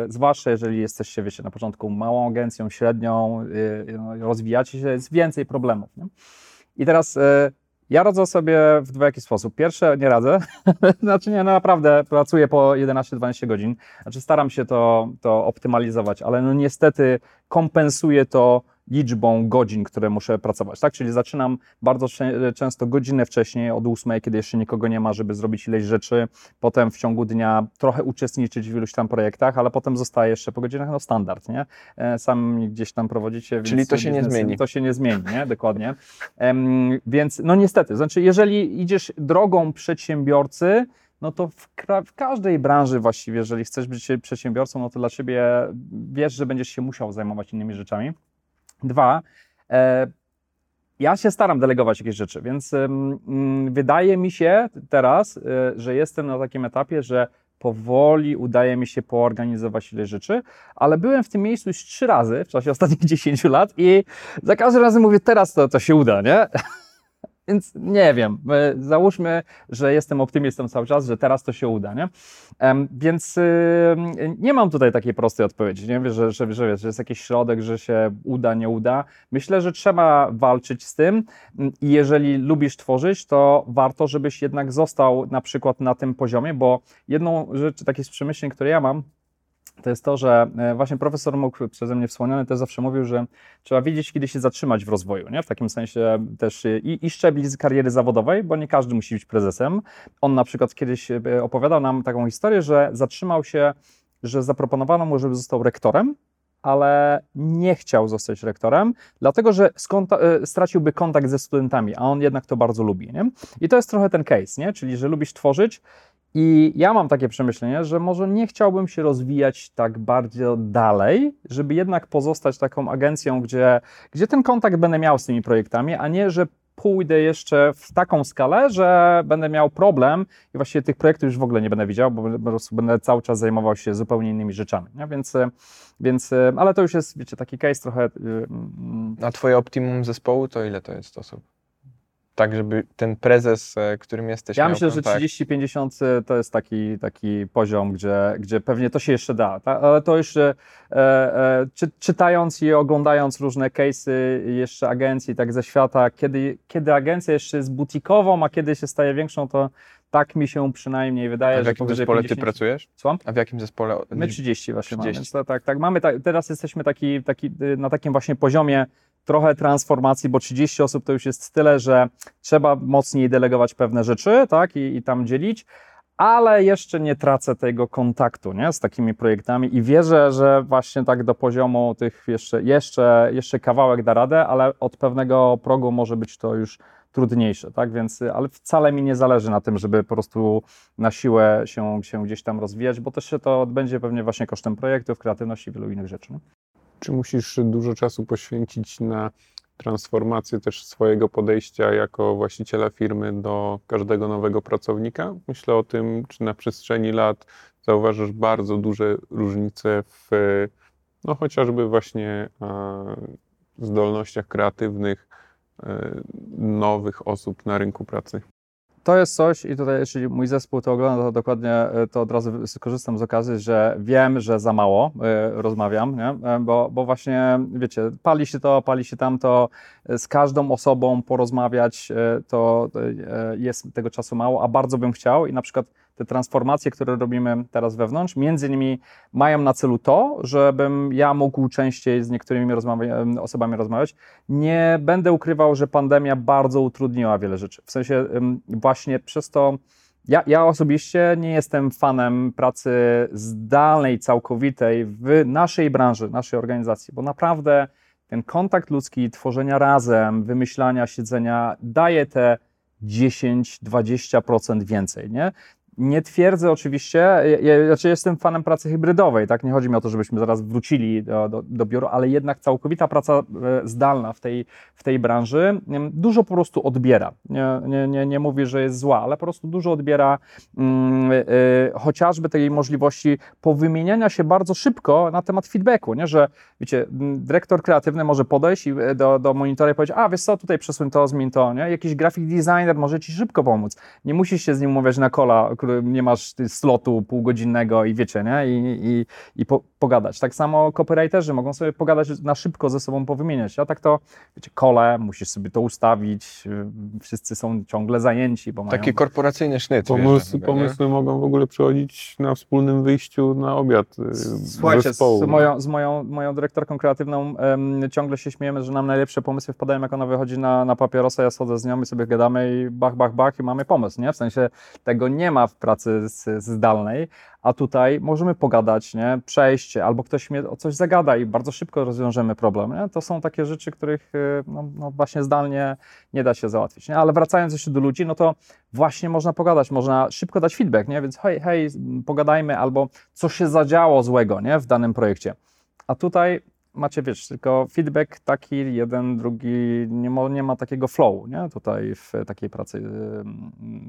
zwłaszcza jeżeli jesteście, wiecie, na początku małą agencją, średnią, e, no, rozwijacie się, jest więcej problemów. Nie? I teraz e, Ja radzę sobie w dwojaki sposób. Pierwsze, nie radzę. znaczy nie, no naprawdę pracuję po 11-12 godzin. Znaczy staram się to, to optymalizować, ale no niestety kompensuje to liczbą godzin, które muszę pracować, tak? Czyli zaczynam bardzo często godzinę wcześniej, od 8, kiedy jeszcze nikogo nie ma, żeby zrobić ileś rzeczy, potem w ciągu dnia trochę uczestniczyć w iluś tam projektach, ale potem zostaje jeszcze po godzinach, no standard, nie? E, sam gdzieś tam prowadzicie, Czyli to się nie zmieni. To się nie zmieni, nie? Dokładnie. Um, więc no niestety, znaczy jeżeli idziesz drogą przedsiębiorcy, no to w, w, każdej branży właściwie, jeżeli chcesz być przedsiębiorcą, no to dla ciebie wiesz, że będziesz się musiał zajmować innymi rzeczami. Dwa, e, ja się staram delegować jakieś rzeczy, więc mm, wydaje mi się teraz, e, że jestem na takim etapie, że powoli udaje mi się poorganizować ile rzeczy, ale byłem w tym miejscu już trzy razy w czasie ostatnich 10 lat i za każdym razem mówię, teraz to, to się uda, nie? Więc nie wiem, załóżmy, że jestem optymistą cały czas, że teraz to się uda, nie? Więc nie mam tutaj takiej prostej odpowiedzi, nie? Że, że, że, że jest jakiś środek, że się uda, nie uda. Myślę, że trzeba walczyć z tym i jeżeli lubisz tworzyć, to warto, żebyś jednak został na przykład na tym poziomie, bo jedną rzecz, takie z przemyśleń, które ja mam, to jest to, że e, właśnie profesor mógł przeze mnie wspomniany też zawsze mówił, że trzeba wiedzieć, kiedy się zatrzymać w rozwoju, nie? w takim sensie też i, i szczebli kariery zawodowej, bo nie każdy musi być prezesem. On na przykład kiedyś e, opowiadał nam taką historię, że zatrzymał się, że zaproponowano mu, żeby został rektorem, ale nie chciał zostać rektorem, dlatego że e, straciłby kontakt ze studentami, a on jednak to bardzo lubi. Nie? I to jest trochę ten case, nie? czyli że lubisz tworzyć, i ja mam takie przemyślenie, że może nie chciałbym się rozwijać tak bardzo dalej, żeby jednak pozostać taką agencją, gdzie, gdzie ten kontakt będę miał z tymi projektami, a nie, że pójdę jeszcze w taką skalę, że będę miał problem i właściwie tych projektów już w ogóle nie będę widział, bo po prostu będę cały czas zajmował się zupełnie innymi rzeczami. Nie? Więc, więc, ale to już jest, wiecie, taki case trochę. Y, mm, a twoje optimum zespołu to ile to jest osób? Tak, żeby ten prezes, e, którym jesteś. Ja myślę, że 30-50 e, to jest taki, taki poziom, gdzie, gdzie pewnie to się jeszcze da, tak? ale to już e, e, czy, czytając i oglądając różne case'y jeszcze agencji tak ze świata, kiedy, kiedy agencja jeszcze jest butikową, a kiedy się staje większą, to tak mi się przynajmniej wydaje, a w jakim zespole 50... ty pracujesz? Słucham? A w jakim zespole? My 30 właśnie 30. mamy. To, tak, tak, mamy ta, teraz jesteśmy taki, taki, na takim właśnie poziomie trochę transformacji, bo 30 osób to już jest tyle, że trzeba mocniej delegować pewne rzeczy, tak, i, i tam dzielić, ale jeszcze nie tracę tego kontaktu, nie, z takimi projektami i wierzę, że właśnie tak do poziomu tych jeszcze, jeszcze, jeszcze kawałek da radę, ale od pewnego progu może być to już trudniejsze, tak, więc, ale wcale mi nie zależy na tym, żeby po prostu na siłę się, się gdzieś tam rozwijać, bo też się to odbędzie pewnie właśnie kosztem projektów, kreatywności i wielu innych rzeczy. Nie? Czy musisz dużo czasu poświęcić na transformację też swojego podejścia jako właściciela firmy do każdego nowego pracownika? Myślę o tym, czy na przestrzeni lat zauważasz bardzo duże różnice w no chociażby właśnie zdolnościach kreatywnych e, nowych osób na rynku pracy to jest coś i tutaj jeśli mój zespół to ogląda, to dokładnie e, to od razu skorzystam z okazji, że wiem, że za mało y, rozmawiam, nie? E, bo, bo właśnie, wiecie, pali się to, pali się tamto, z każdą osobą porozmawiać, y, to y, jest tego czasu mało, a bardzo bym chciał i na przykład te transformacje, które robimy teraz wewnątrz, między innymi mają na celu to, żebym ja mógł częściej z niektórymi rozmawia osobami rozmawiać. Nie będę ukrywał, że pandemia bardzo utrudniła wiele rzeczy. W sensie właśnie przez to, ja, ja, osobiście nie jestem fanem pracy zdalnej, całkowitej w naszej branży, naszej organizacji, bo naprawdę ten kontakt ludzki, tworzenia razem, wymyślania, siedzenia daje te 10-20% więcej, nie? Nie twierdzę oczywiście, ja, znaczy jestem fanem pracy hybrydowej, tak? Nie chodzi mi o to, żebyśmy zaraz wrócili do, do, do biura, ale jednak całkowita praca e, zdalna w tej, w tej branży dużo po prostu odbiera. Nie, nie, nie, nie mówię, że jest zła, ale po prostu dużo odbiera mm, y, chociażby tej możliwości powymieniania się bardzo szybko na temat feedbacku, nie? Że wiecie, dyrektor kreatywny może podejść i do, do monitora i powiedzieć, a wiesz co, tutaj przesuń to, zmień to, nie? Jakiś graphic designer może ci szybko pomóc. Nie musisz się z nim umawiać na kola nie masz slotu półgodzinnego i wiecie, nie? I, i, i po, pogadać. Tak samo copywriterzy mogą sobie pogadać na szybko ze sobą powymieniać. A tak to, wiecie, kole, musisz sobie to ustawić, y, wszyscy są ciągle zajęci, bo mają... Taki korporacyjny sznyt. Pomysły, pomysły mogą w ogóle przychodzić na wspólnym wyjściu na obiad y, Słuchajcie, zespołu. z moją, z moją, moją dyrektorką kreatywną em, ciągle się śmiejemy, że nam najlepsze pomysły wpadają, jak ona wychodzi na, na papierosa, ja schodzę z nią i sobie gadamy i bach, bach, bach i mamy pomysł, nie? W sensie tego nie ma w pracy z, zdalnej, a tutaj możemy pogadać, nie? Przejść, albo ktoś mnie o coś zagada i bardzo szybko rozwiążemy problem, nie? To są takie rzeczy, których y, no, no właśnie zdalnie nie da się załatwić, nie? Ale wracając jeszcze do ludzi, no to właśnie można pogadać, można szybko dać feedback, nie? Więc hej, hej, pogadajmy, albo co się zadziało złego, nie? W danym projekcie. A tutaj macie, wiesz, tylko feedback taki, jeden, drugi, nie ma, nie ma takiego flow, nie? Tutaj w takiej pracy y,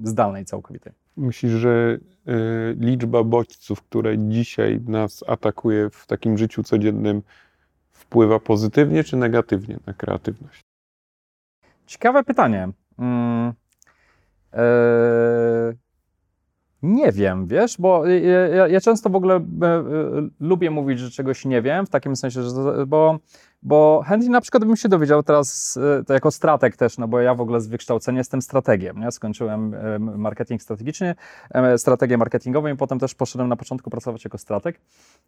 zdalnej całkowitej. Myślisz, że y, liczba bodźców, które dzisiaj nas atakuje w takim życiu codziennym, wpływa pozytywnie czy negatywnie na kreatywność? Ciekawe pytanie. Mm, e, nie wiem, wiesz, bo ja, ja często w ogóle e, e, lubię mówić, że czegoś nie wiem, w takim sensie, że bo bo chętnie na przykład bym się dowiedział teraz, e, to jako strateg też, no bo ja w ogóle z wykształcenia jestem strategiem, nie? skończyłem e, marketing strategiczny, e, strategię marketingową i potem też poszedłem na początku pracować jako strateg,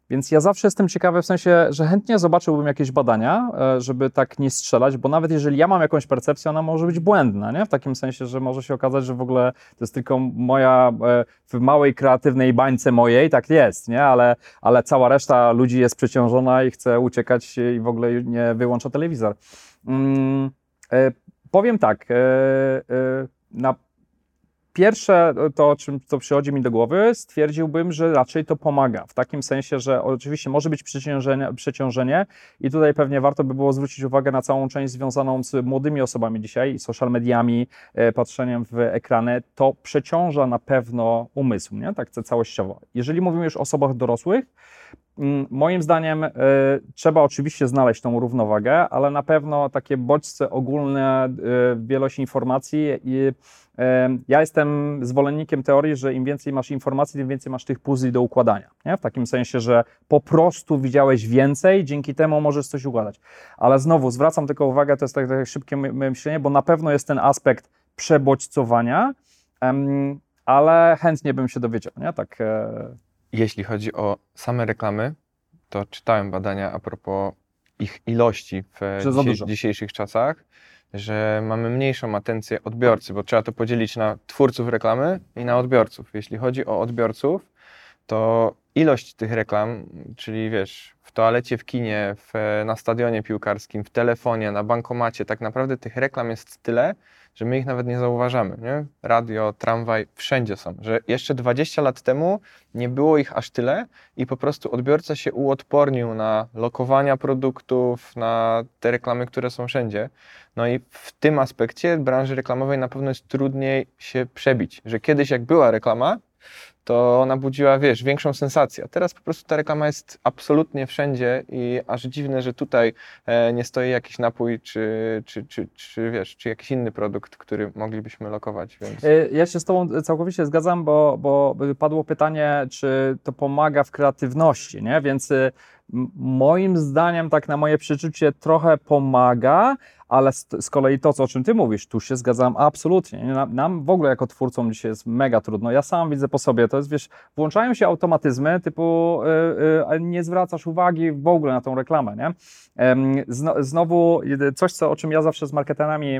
więc ja zawsze jestem ciekawy w sensie, że chętnie zobaczyłbym jakieś badania, żeby tak nie strzelać, bo nawet jeżeli ja mam jakąś percepcję, ona może być błędna, nie? w takim sensie, że może się okazać, że w ogóle to jest tylko moja, w małej kreatywnej bańce mojej, tak jest, nie? Ale, ale cała reszta ludzi jest przeciążona i chce uciekać i w ogóle nie wyłącza telewizor. Mm, e, powiem tak, e, e, na Pierwsze, to o czym to przychodzi mi do głowy, stwierdziłbym, że raczej to pomaga. W takim sensie, że oczywiście może być przeciążenie, przeciążenie i tutaj pewnie warto by było zwrócić uwagę na całą część związaną z młodymi osobami dzisiaj, social mediami, patrzeniem w ekrany. To przeciąża na pewno umysł, nie? tak całościowo. Jeżeli mówimy już o osobach dorosłych, moim zdaniem y, trzeba oczywiście znaleźć tą równowagę, ale na pewno takie bodźce ogólne, y, wielość informacji i y, ja jestem zwolennikiem teorii, że im więcej masz informacji, tym więcej masz tych puzli do układania. Nie? W takim sensie, że po prostu widziałeś więcej, dzięki temu możesz coś układać. Ale znowu zwracam tylko uwagę, to jest tak, tak szybkie myślenie, bo na pewno jest ten aspekt przebodźcowania, ale chętnie bym się dowiedział. Nie? Tak, e, jeśli chodzi o same reklamy, to czytałem badania a propos ich ilości w dzisiej, dzisiejszych czasach, że mamy mniejszą atencję odbiorcy, bo trzeba to podzielić na twórców reklamy i na odbiorców. Jeśli chodzi o odbiorców, to ilość tych reklam, czyli wiesz, w toalecie, w kinie, w, na stadionie piłkarskim, w telefonie, na bankomacie, tak naprawdę tych reklam jest tyle, że my ich nawet nie zauważamy. Nie? Radio, tramwaj, wszędzie są. Że jeszcze 20 lat temu nie było ich aż tyle i po prostu odbiorca się uodpornił na lokowania produktów, na te reklamy, które są wszędzie. No i w tym aspekcie branży reklamowej na pewno jest trudniej się przebić, że kiedyś jak była reklama, to ona budziła, wiesz, większą sensację. Teraz po prostu ta reklama jest absolutnie wszędzie i aż dziwne, że tutaj e, nie stoi jakiś napój, czy, czy, czy, czy wiesz, czy jakiś inny produkt, który moglibyśmy lokować. Więc... E, ja się z Tobą całkowicie zgadzam, bo, bo padło pytanie, czy to pomaga w kreatywności, nie? Więc e, moim zdaniem, tak na moje przeczucie, trochę pomaga, ale z, z, kolei to, co, o czym ty mówisz, tu się zgadzam absolutnie. Nam, nam, w ogóle jako twórcom dzisiaj jest mega trudno. Ja sam widzę po sobie, to jest, wiesz, włączają się automatyzmy typu yy, yy, nie zwracasz uwagi w ogóle na tą reklamę, nie? Yy, znowu coś, co, o czym ja zawsze z marketerami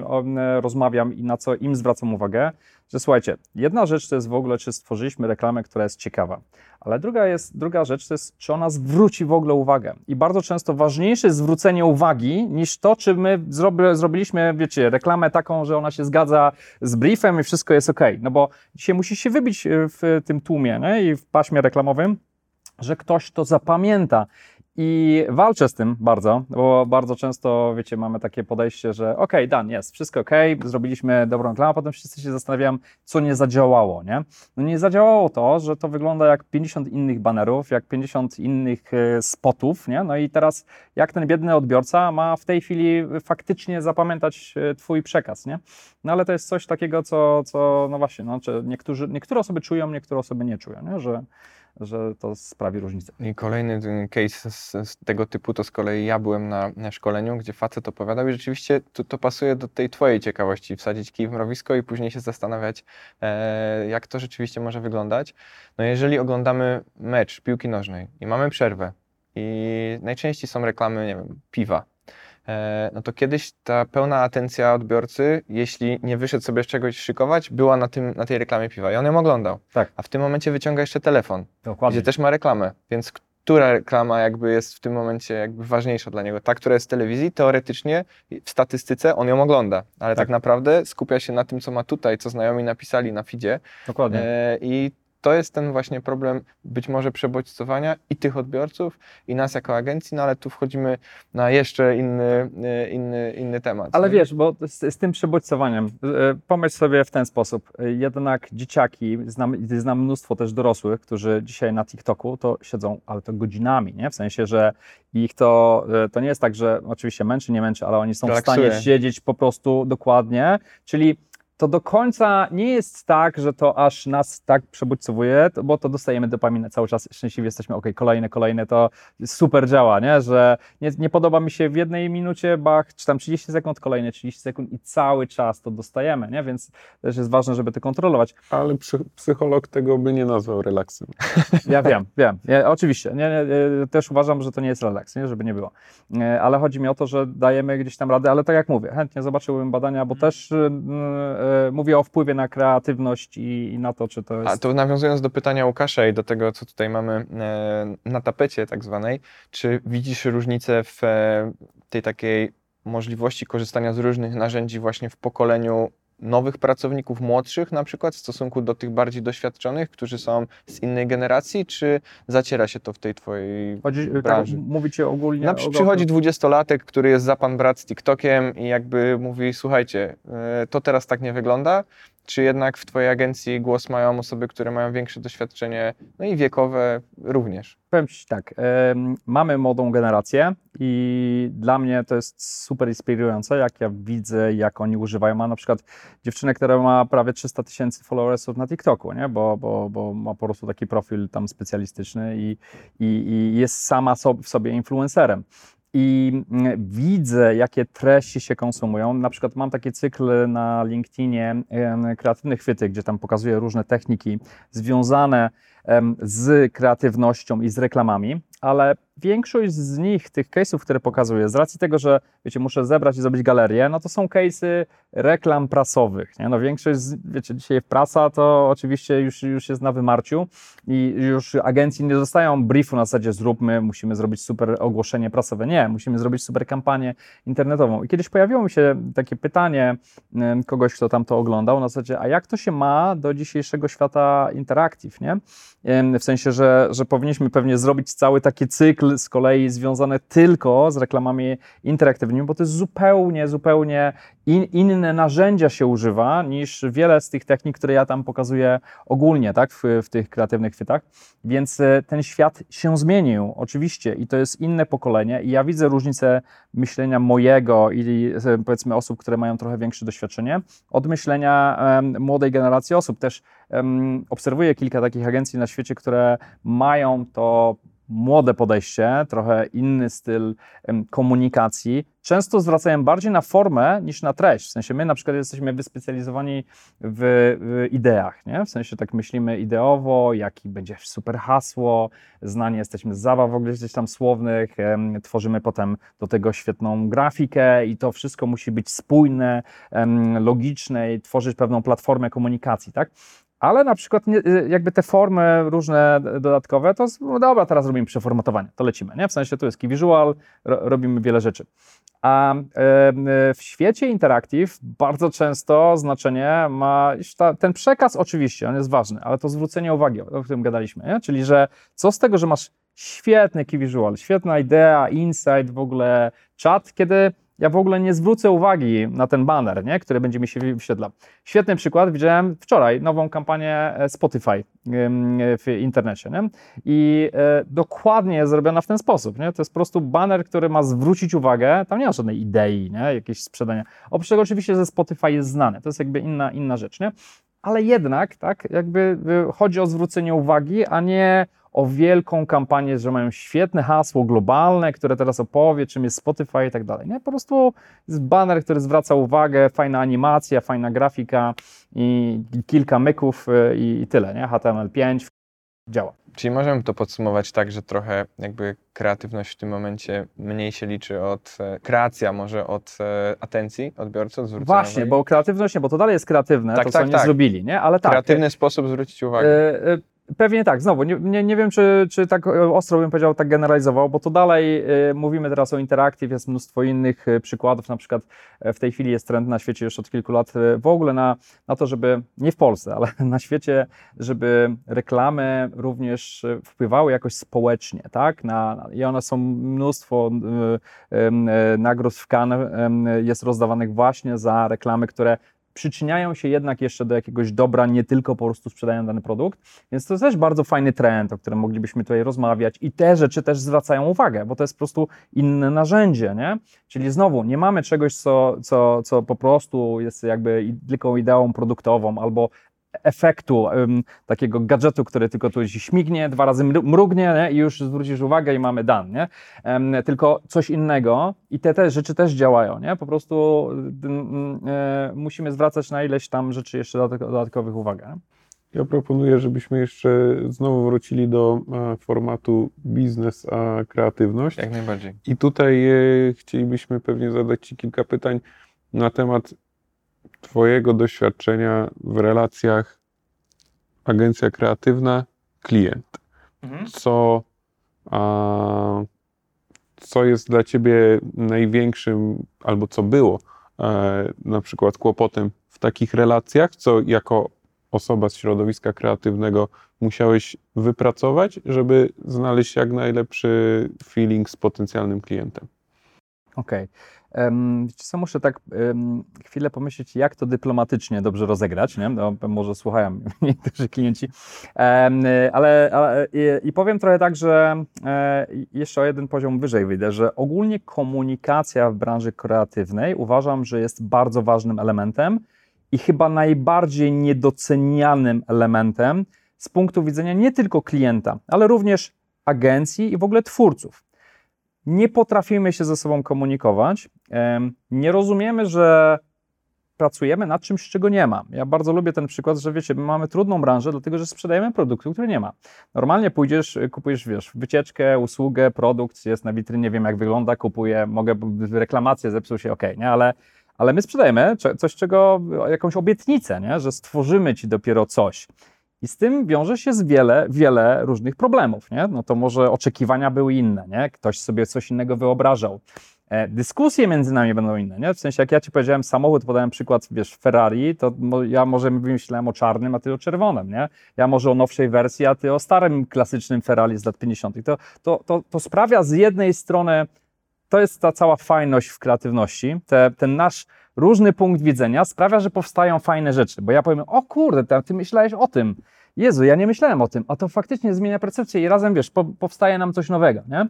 rozmawiam i na co im zwracam uwagę, że słuchajcie, jedna rzecz to jest w ogóle, czy stworzyliśmy reklamę, która jest ciekawa, ale druga, jest, druga rzecz to jest, czy ona zwróci w ogóle uwagę. I bardzo często ważniejsze jest zwrócenie uwagi niż to, czy my zrobi, zrobiliśmy, wiecie, reklamę taką, że ona się zgadza z briefem i wszystko jest ok. No bo dzisiaj musi się wybić w tym tłumie nie? i w paśmie reklamowym, że ktoś to zapamięta I walczę z tym bardzo, bo bardzo często, wiecie, mamy takie podejście, że ok, dan, jest, wszystko ok, zrobiliśmy dobrą reklamę, a potem wszyscy się zastanawiam, co nie zadziałało, nie? No nie zadziałało to, że to wygląda jak 50 innych banerów, jak 50 innych e, spotów, nie? No i teraz jak ten biedny odbiorca ma w tej chwili faktycznie zapamiętać e, twój przekaz, nie? No ale to jest coś takiego, co, co no właśnie, no, niektórzy, niektóre osoby czują, niektóre osoby nie czują, nie? Że że to sprawi różnicę. I kolejny case z, z, tego typu to z kolei ja byłem na, na szkoleniu, gdzie facet opowiadał i rzeczywiście to, to, pasuje do tej twojej ciekawości, wsadzić kij w mrowisko i później się zastanawiać, e, jak to rzeczywiście może wyglądać. No jeżeli oglądamy mecz piłki nożnej i mamy przerwę i najczęściej są reklamy, nie wiem, piwa, no to kiedyś ta pełna atencja odbiorcy, jeśli nie wyszedł sobie z czegoś szykować, była na, tym, na tej reklamie piwa i on ją oglądał. Tak. A w tym momencie wyciąga jeszcze telefon, Dokładnie. gdzie też ma reklamę, więc która reklama jakby jest w tym momencie jakby ważniejsza dla niego? Ta, która jest w telewizji, teoretycznie w statystyce on ją ogląda, ale tak, tak naprawdę skupia się na tym, co ma tutaj, co znajomi napisali na feedzie. Dokładnie. E, I to jest ten właśnie problem być może przebodźcowania i tych odbiorców, i nas jako agencji, no ale tu wchodzimy na jeszcze inny, e, inny, inny temat. Ale nie? wiesz, bo z, z, tym przebodźcowaniem, e, pomyśl sobie w ten sposób, e, jednak dzieciaki, znam, znam mnóstwo też dorosłych, którzy dzisiaj na TikToku to siedzą, ale to godzinami, nie? W sensie, że ich to, to nie jest tak, że oczywiście męczy, nie męczy, ale oni są Relaksuje. w stanie siedzieć po prostu dokładnie, czyli to do końca nie jest tak, że to aż nas tak przebudźcowuje, bo to dostajemy dopaminę cały czas, szczęśliwie jesteśmy, ok, kolejne, kolejne, to super działa, nie? że nie, nie podoba mi się w jednej minucie, bach, czy tam 30 sekund, kolejne 30 sekund i cały czas to dostajemy, nie? więc też jest ważne, żeby to kontrolować. Ale psycholog tego by nie nazwał relaksem. Ja wiem, wiem, ja, oczywiście, nie, nie, też uważam, że to nie jest relaks, nie? żeby nie było, e, ale chodzi mi o to, że dajemy gdzieś tam radę, ale tak jak mówię, chętnie zobaczyłbym badania, bo też yy, mówię o wpływie na kreatywność i, i, na to, czy to jest... A to nawiązując do pytania Łukasza i do tego, co tutaj mamy e, na tapecie tak zwanej, czy widzisz różnicę w e, tej takiej możliwości korzystania z różnych narzędzi właśnie w pokoleniu nowych pracowników młodszych na przykład w stosunku do tych bardziej doświadczonych, którzy są z innej generacji, czy zaciera się to w tej twojej Chodzi, tak, branży? Tak, mówicie ogólnie? Na, przychodzi dwudziestolatek, który jest za pan brat z TikTokiem i jakby mówi, słuchajcie, e, to teraz tak nie wygląda, czy jednak w Twojej agencji głos mają osoby, które mają większe doświadczenie, no i wiekowe również? Powiem Ci tak, mamy młodą generację i dla mnie to jest super inspirujące, jak ja widzę, jak oni używają. Mam na przykład dziewczynę, która ma prawie 300 tysięcy followersów na TikToku, nie? Bo, bo, bo ma po prostu taki profil tam specjalistyczny i, i, i jest sama w sobie influencerem i mm, widzę, jakie treści się konsumują. Na przykład mam taki cykl na LinkedInie kreatywne chwyty, gdzie tam pokazuję różne techniki związane z kreatywnością i z reklamami, ale większość z nich, tych case'ów, które pokazuję, z racji tego, że wiecie, muszę zebrać i zrobić galerię, no to są case'y reklam prasowych. Nie? No większość, z, wiecie, dzisiaj prasa to oczywiście już, już jest na wymarciu i już agencji nie dostają briefu na zasadzie zróbmy, musimy zrobić super ogłoszenie prasowe. Nie, musimy zrobić super kampanię internetową. I kiedyś pojawiło mi się takie pytanie kogoś, kto tam to oglądał, na zasadzie, a jak to się ma do dzisiejszego świata interaktyw, nie? W sensie, że, że powinniśmy pewnie zrobić cały taki cykl z kolei związany tylko z reklamami interaktywnymi, bo to jest zupełnie, zupełnie in, inne narzędzia się używa niż wiele z tych technik, które ja tam pokazuję ogólnie, tak, w, w tych kreatywnych chwytach. Więc e, ten świat się zmienił, oczywiście, i to jest inne pokolenie, i ja widzę różnicę myślenia mojego i e, powiedzmy osób, które mają trochę większe doświadczenie, od myślenia um, młodej generacji osób. Też um, obserwuję kilka takich agencji na świecie, które mają to młode podejście, trochę inny styl komunikacji, często zwracają bardziej na formę niż na treść. W sensie my na przykład jesteśmy wyspecjalizowani w, w ideach, nie? W sensie tak myślimy ideowo, jaki będzie super hasło, znani jesteśmy z zabaw w ogóle gdzieś tam słownych, tworzymy potem do tego świetną grafikę i to wszystko musi być spójne, logiczne i tworzyć pewną platformę komunikacji, tak? Ale na przykład nie, y, jakby te formy różne dodatkowe, to no dobra, teraz robimy przeformatowanie, to lecimy, nie? W sensie tu jest key visual, ro, robimy wiele rzeczy. A w świecie interaktyw bardzo często znaczenie ma ten przekaz, oczywiście, on jest ważny, ale to zwrócenie uwagi, o którym gadaliśmy, nie? czyli że co z tego, że masz Świetny key visual, świetna idea, insight, w ogóle czat, kiedy ja w ogóle nie zwrócę uwagi na ten banner, nie? który będzie mi się wyświetlał. Świetny przykład, widziałem wczoraj nową kampanię e, Spotify w internecie nie? i e, dokładnie jest zrobiona w ten sposób. Nie? To jest po prostu banner, który ma zwrócić uwagę, tam nie ma żadnej idei, nie? jakieś sprzedania. Oprócz tego oczywiście, że Spotify jest znany, to jest jakby inna, inna rzecz, nie? ale jednak tak, jakby e, chodzi o zwrócenie uwagi, a nie o wielką kampanię, że mają świetne hasło globalne, które teraz opowie, czym jest Spotify i tak dalej. Nie? Po prostu jest banner, który zwraca uwagę, fajna animacja, fajna grafika i kilka myków y, i, tyle, nie? HTML5 działa. Czyli możemy to podsumować tak, że trochę jakby kreatywność w tym momencie mniej się liczy od, e, kreacja może od e, atencji odbiorców, zwrócenia Właśnie, uwagi. bo kreatywność nie, bo to dalej jest kreatywne, Tak, to tak, co oni tak. zrobili, nie? Ale tak. Kreatywny sposób zwrócić uwagę. E, e, Pewnie tak, znowu, nie, nie, nie wiem, czy, czy tak e, ostro bym powiedział, tak generalizował, bo to dalej e, mówimy teraz o Interactive, jest mnóstwo innych e, przykładów, na przykład w tej chwili jest trend na świecie już od kilku lat e, w ogóle na, na to, żeby, nie w Polsce, ale na świecie, żeby reklamy również wpływały jakoś społecznie, tak, na, na- i one są mnóstwo nagród w Cannes jest rozdawanych właśnie za reklamy, które przyczyniają się jednak jeszcze do jakiegoś dobra, nie tylko po prostu sprzedają dany produkt. Więc to jest też bardzo fajny trend, o którym moglibyśmy tutaj rozmawiać i te rzeczy też zwracają uwagę, bo to jest po prostu inne narzędzie, nie? Czyli znowu, nie mamy czegoś, co, co, co po prostu jest jakby tylko ideą produktową albo efektu takiego gadżetu, który tylko tu śmignie, dwa razy mru- mrugnie nie? i już zwrócisz uwagę i mamy dan, nie? Tylko coś innego i te, te rzeczy też działają, nie? Po prostu mm, e, musimy zwracać na ileś tam rzeczy jeszcze dodatkowych uwagę. Ja proponuję, żebyśmy jeszcze znowu wrócili do e, formatu biznes a kreatywność. Jak najbardziej. I tutaj e, chcielibyśmy pewnie zadać Ci kilka pytań na temat Twojego doświadczenia w relacjach agencja kreatywna, klient. Co, a, co jest dla Ciebie największym, albo co było e, na przykład kłopotem w takich relacjach, co jako osoba z środowiska kreatywnego musiałeś wypracować, żeby znaleźć jak najlepszy feeling z potencjalnym klientem? Okej. Em, Co, muszę tak chwilę pomyśleć, jak to dyplomatycznie dobrze rozegrać, nie? No, może słuchają niektórzy klienci, ale, ale i, i powiem trochę tak, że e, jeszcze o jeden poziom wyżej wyjdę, że ogólnie komunikacja w branży kreatywnej uważam, że jest bardzo ważnym elementem i chyba najbardziej niedocenianym elementem z punktu widzenia nie tylko klienta, ale również agencji i w ogóle twórców nie potrafimy się ze sobą komunikować, nie rozumiemy, że pracujemy nad czymś, czego nie ma. Ja bardzo lubię ten przykład, że wiecie, my mamy trudną branżę, dlatego że sprzedajemy produktu, który nie ma. Normalnie pójdziesz, y, kupujesz, wiesz, wycieczkę, usługę, produkt, jest na witrynie, wiem jak wygląda, kupuję, mogę, reklamację zepsuł się, ok, nie, ale, ale my sprzedajemy coś, czego, jakąś obietnicę, nie, że stworzymy ci dopiero coś. I z tym wiąże się z wiele, wiele różnych problemów, nie? No to może oczekiwania były inne, nie? Ktoś sobie coś innego wyobrażał. E, dyskusje między nami będą inne, nie? W sensie, jak ja ci powiedziałem samochód, podałem przykład, wiesz, Ferrari, to ja może wymyślałem o czarnym, a ty o czerwonym, nie? Ja może o nowszej wersji, a ty o starym, klasycznym Ferrari z lat 50. To, to, to, to sprawia z jednej strony, to jest ta cała fajność w kreatywności, te, ten nasz różny punkt widzenia sprawia, że powstają fajne rzeczy, bo ja powiem, o kurde, ty- myślałeś o tym, Jezu, ja nie myślałem o tym, a to faktycznie zmienia percepcję i razem, wiesz, po, powstaje nam coś nowego, nie?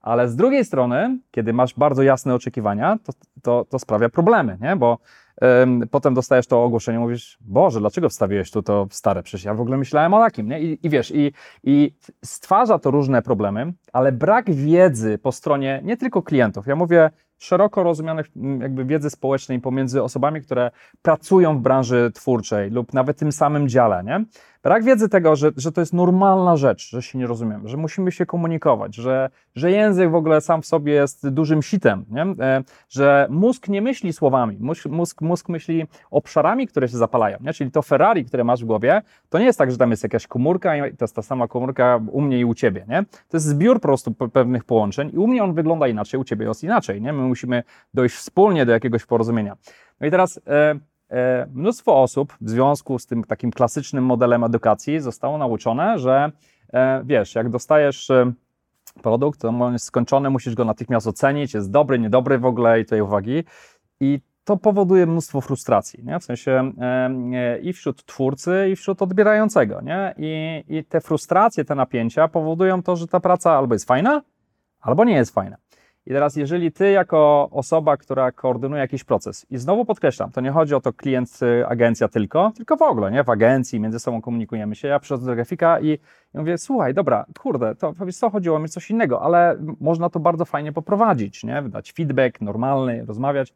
Ale z drugiej strony, kiedy masz bardzo jasne oczekiwania, to, to, to sprawia problemy, nie? Bo em, potem dostajesz to ogłoszenie, mówisz, Boże, dlaczego wstawiłeś tu to stare? Przecież ja w ogóle myślałem o takim, nie? I, i wiesz, i, i stwarza to różne problemy, ale brak wiedzy po stronie nie tylko klientów, ja mówię szeroko rozumianych m, jakby wiedzy społecznej pomiędzy osobami, które pracują w branży twórczej lub nawet tym samym dziale, nie? Brak wiedzy tego, że, że to jest normalna rzecz, że się nie rozumiemy, że musimy się komunikować, że, że język w ogóle sam w sobie jest dużym sitem, nie? E, że mózg nie myśli słowami, mózg, mózg, myśli obszarami, które się zapalają. Nie? Czyli to Ferrari, które masz w głowie, to nie jest tak, że tam jest jakaś komórka i to jest ta sama komórka u mnie i u ciebie. Nie? To jest zbiór po prostu pe- pewnych połączeń i u mnie on wygląda inaczej, u ciebie jest inaczej. Nie? My musimy dojść wspólnie do jakiegoś porozumienia. No i teraz e, mnóstwo osób w związku z tym takim klasycznym modelem edukacji zostało nauczone, że e, wiesz, jak dostajesz e, produkt, to on jest skończony, musisz go natychmiast ocenić, jest dobry, niedobry w ogóle i tutaj uwagi. I to powoduje mnóstwo frustracji, nie? w sensie e, i wśród twórcy, i wśród odbierającego. Nie? I, I te frustracje, te napięcia powodują to, że ta praca albo jest fajna, albo nie jest fajna. I teraz, jeżeli ty, jako osoba, która koordynuje jakiś proces, i znowu podkreślam, to nie chodzi o to klient, y, agencja tylko, tylko w ogóle, nie? W agencji między sobą komunikujemy się. Ja przychodzę do grafika i, i mówię, słuchaj, dobra, kurde, to wiesz co, chodziło mi coś innego, ale można to bardzo fajnie poprowadzić, nie? Dać feedback normalny, rozmawiać.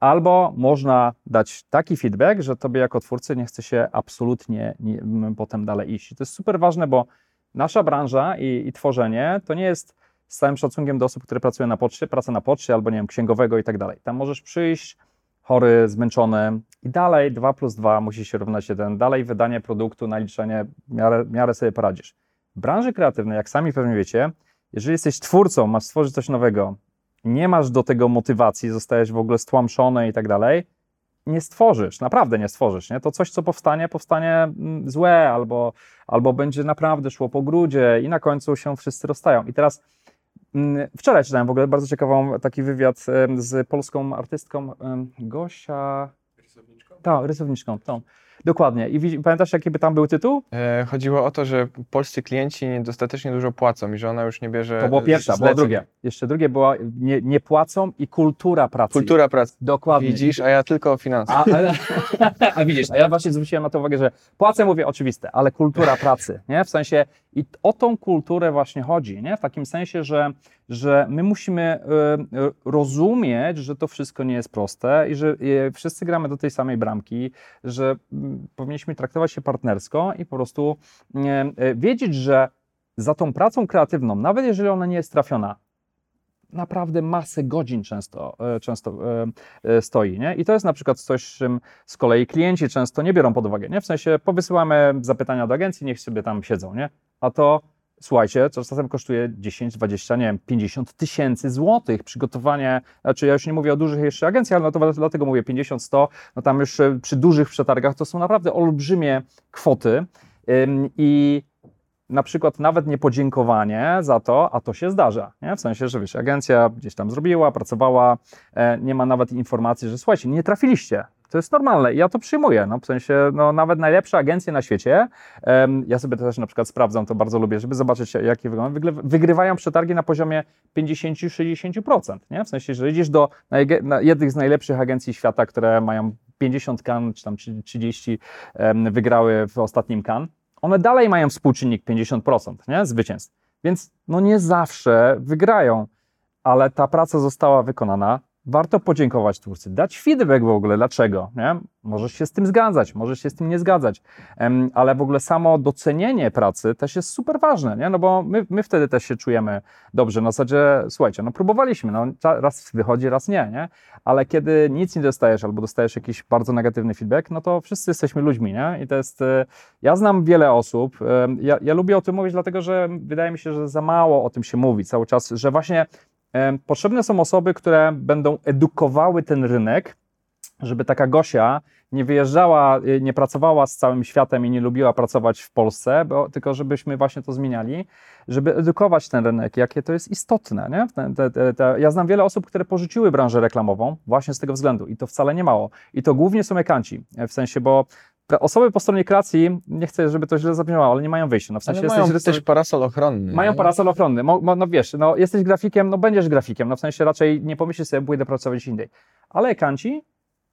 Albo można dać taki feedback, że tobie jako twórcy nie chce się absolutnie nie, potem dalej iść. To jest super ważne, bo nasza branża i, i tworzenie to nie jest z całym szacunkiem do osób, które pracują na poczcie, praca na poczcie albo nie wiem, księgowego i tak dalej. Tam możesz przyjść chory, zmęczony i dalej 2 plus 2 musi się równać 1, dalej wydanie produktu, naliczenie, miarę, miarę sobie poradzisz. W branży kreatywnej, jak sami pewnie wiecie, jeżeli jesteś twórcą, masz stworzyć coś nowego, nie masz do tego motywacji, zostajesz w ogóle stłamszony i tak dalej, nie stworzysz, naprawdę nie stworzysz. Nie? To coś, co powstanie, powstanie mm, złe albo, albo będzie naprawdę szło po grudzie i na końcu się wszyscy rozstają. I teraz wczoraj czytałem w ogóle bardzo ciekawą taki wywiad z polską artystką Gosia. Rysowniczką? Tak, rysowniczką, tą. Dokładnie. I pamiętasz, jaki by tam był tytuł? E, chodziło o to, że polscy klienci dostatecznie dużo płacą i że ona już nie bierze. To było pierwsze, było drugie. Jeszcze drugie było nie, nie, płacą i kultura pracy. Kultura pracy. Dokładnie. Widzisz, a ja tylko o finansach. A, a, a, widzisz, a ja właśnie zwróciłem na to uwagę, że płacę mówię oczywiste, ale kultura pracy, nie? W sensie i o tą kulturę właśnie chodzi, nie? W takim sensie, że, że my musimy y, rozumieć, że to wszystko nie jest proste i że y, wszyscy gramy do tej samej bramki, że y, powinniśmy traktować się partnersko i po prostu wiedzieć, że za tą pracą kreatywną, nawet jeżeli ona nie jest trafiona, naprawdę masę godzin często, często stoi. Nie? I to jest na przykład coś, czym z kolei klienci często nie biorą pod uwagę. Nie? W sensie powysyłamy zapytania do agencji, niech sobie tam siedzą. Nie? a to słuchajcie, co czasem kosztuje 10, 20, nie wiem, 50 tysięcy złotych przygotowanie, znaczy ja już nie mówię o dużych jeszcze agencjach, ale no to dlatego mówię 50, 100, no tam już e, przy dużych przetargach to są naprawdę olbrzymie kwoty i na przykład nawet nie podziękowanie za to, a to się zdarza, nie? w sensie, że wiesz, agencja gdzieś tam zrobiła, pracowała, e, nie ma nawet informacji, że słuchajcie, nie trafiliście, to jest normalne ja to przyjmuję. No, w sensie, no, nawet najlepsze agencje na świecie, ja sobie też na przykład sprawdzam, to bardzo lubię, żeby zobaczyć, jakie wyglądają. Wygrywają przetargi na poziomie 50-60%. Nie? W sensie, że idziesz do jednych z najlepszych agencji świata, które mają 50 kan, czy tam 30 um, wygrały w ostatnim kan, one dalej mają współczynnik 50% nie? zwycięstw. Więc no nie zawsze wygrają, ale ta praca została wykonana warto podziękować twórcy, dać feedback w ogóle, dlaczego, nie? Możesz się z tym zgadzać, możesz się z tym nie zgadzać, ale w ogóle samo docenienie pracy też jest super ważne, nie? No bo my, my wtedy też się czujemy dobrze, na zasadzie, słuchajcie, no próbowaliśmy, no raz wychodzi, raz nie, nie? Ale kiedy nic nie dostajesz albo dostajesz jakiś bardzo negatywny feedback, no to wszyscy jesteśmy ludźmi, nie? I to jest, e, ja znam wiele osób, ja, ja lubię o tym mówić, dlatego że wydaje mi się, że za mało o tym się mówi cały czas, że właśnie Potrzebne są osoby, które będą edukowały ten rynek, żeby taka Gosia nie wyjeżdżała, y, nie pracowała z całym światem i nie lubiła pracować w Polsce, bo, tylko żebyśmy właśnie to zmieniali, żeby edukować ten rynek, jakie to jest istotne. Nie? Te, te, te, ja znam wiele osób, które porzuciły branżę reklamową właśnie z tego względu i to wcale nie mało. I to głównie są ekanci, w sensie, bo Osoby po stronie kreacji, nie chcę, żeby to źle zabrzmiało, ale nie mają wyjścia. No, w sensie ale mają jesteś też parasol ochronny. Mają nie? parasol ochronny. Mo, mo, no wiesz, no, jesteś grafikiem, no będziesz grafikiem. No w sensie raczej nie pomyślisz sobie, pójdę pracować indziej. Ale ekanci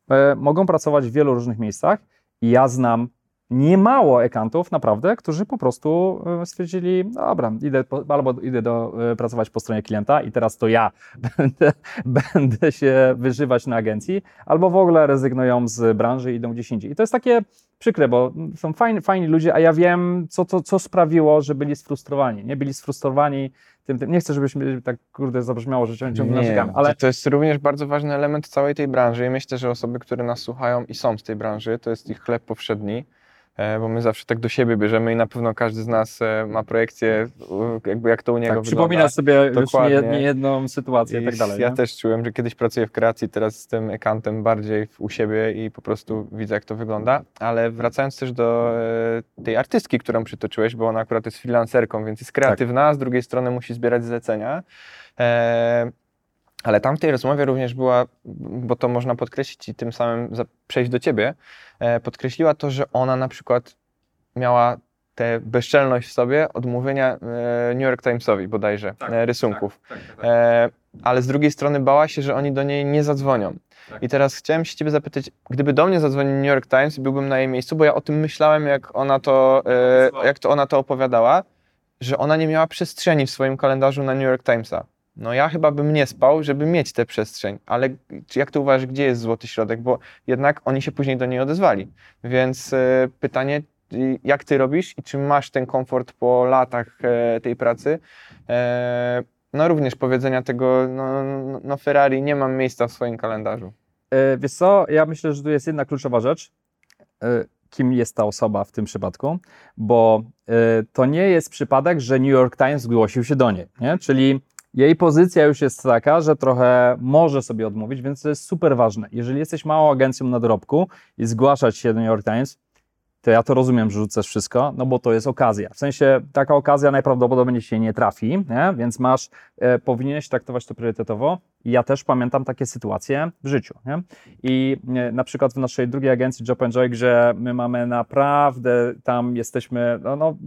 e, mogą pracować w wielu różnych miejscach i ja znam niemało ekantów, naprawdę, którzy po prostu e, stwierdzili, dobra, idę po, albo idę do, e, pracować po stronie klienta i teraz to ja będę, będę się wyżywać na agencji, albo w ogóle rezygnują z branży i idą gdzieś indziej. I to jest takie przykre, bo są fajni, fajni ludzie, a ja wiem, co, co, co sprawiło, że byli sfrustrowani. Nie byli sfrustrowani tym, tym. Nie chcę, żebyśmy tak kurde zabrzmiało, że ciągle narzekamy, ale... To jest również bardzo ważny element całej tej branży i myślę, że osoby, które nas słuchają i są z tej branży, to jest ich chleb powszedni bo my zawsze tak do siebie bierzemy i na pewno każdy z nas e, ma projekcję, u- jakby jak to u niego Tak, wygląda. przypominasz sobie już Dokładnie. nie, nie jedną sytuację i tak dalej. Ja nie? też czułem, że kiedyś pracuję w kreacji, teraz jestem ekantem bardziej u siebie i po prostu widzę, jak to wygląda. Ale wracając też do e, tej artystki, którą przytoczyłeś, bo ona akurat jest freelancerką, więc jest kreatywna, a z drugiej strony musi zbierać zlecenia. E, ale tam w tej rozmowie również była, bo to można podkreślić i tym samym przejść do ciebie, e, podkreśliła to, że ona na przykład miała tę bezczelność w sobie odmówienia e, New York Timesowi bodajże e, rysunków. E, ale z drugiej strony bała się, że oni do niej nie zadzwonią. I teraz chciałem się ciebie zapytać, gdyby do mnie zadzwonił New York Times i byłbym na jej miejscu, bo ja o tym myślałem, jak ona to, jak to ona to opowiadała, że ona nie miała przestrzeni w swoim kalendarzu na New York Timesa. No ja chyba bym nie spał, żeby mieć tę przestrzeń, ale jak ty uważasz, gdzie jest złoty środek, bo jednak oni się później do niej odezwali. Więc e, pytanie, y, jak ty robisz i czy masz ten komfort po latach e, tej pracy? E, no również powiedzenia tego, no, no, no Ferrari, nie mam miejsca w swoim kalendarzu. E, Wiesz co, ja myślę, że tu jest jedna kluczowa rzecz. Kim jest ta osoba w tym przypadku? Bo to nie jest przypadek, że New York Times zgłosił się do niej, nie? Czyli jej pozycja już jest taka, że trochę może sobie odmówić, więc to jest super ważne. Jeżeli jesteś małą agencją na dorobku i zgłaszać się do New York Times, to ja to rozumiem, że rzucasz wszystko, no bo to jest okazja. W sensie taka okazja najprawdopodobniej się nie trafi, nie? więc masz, e, powinieneś traktować to priorytetowo. Ja też pamiętam takie sytuacje w życiu. Nie? I e, na przykład w naszej drugiej agencji Job and Joy, gdzie my mamy naprawdę, tam jesteśmy, no, no,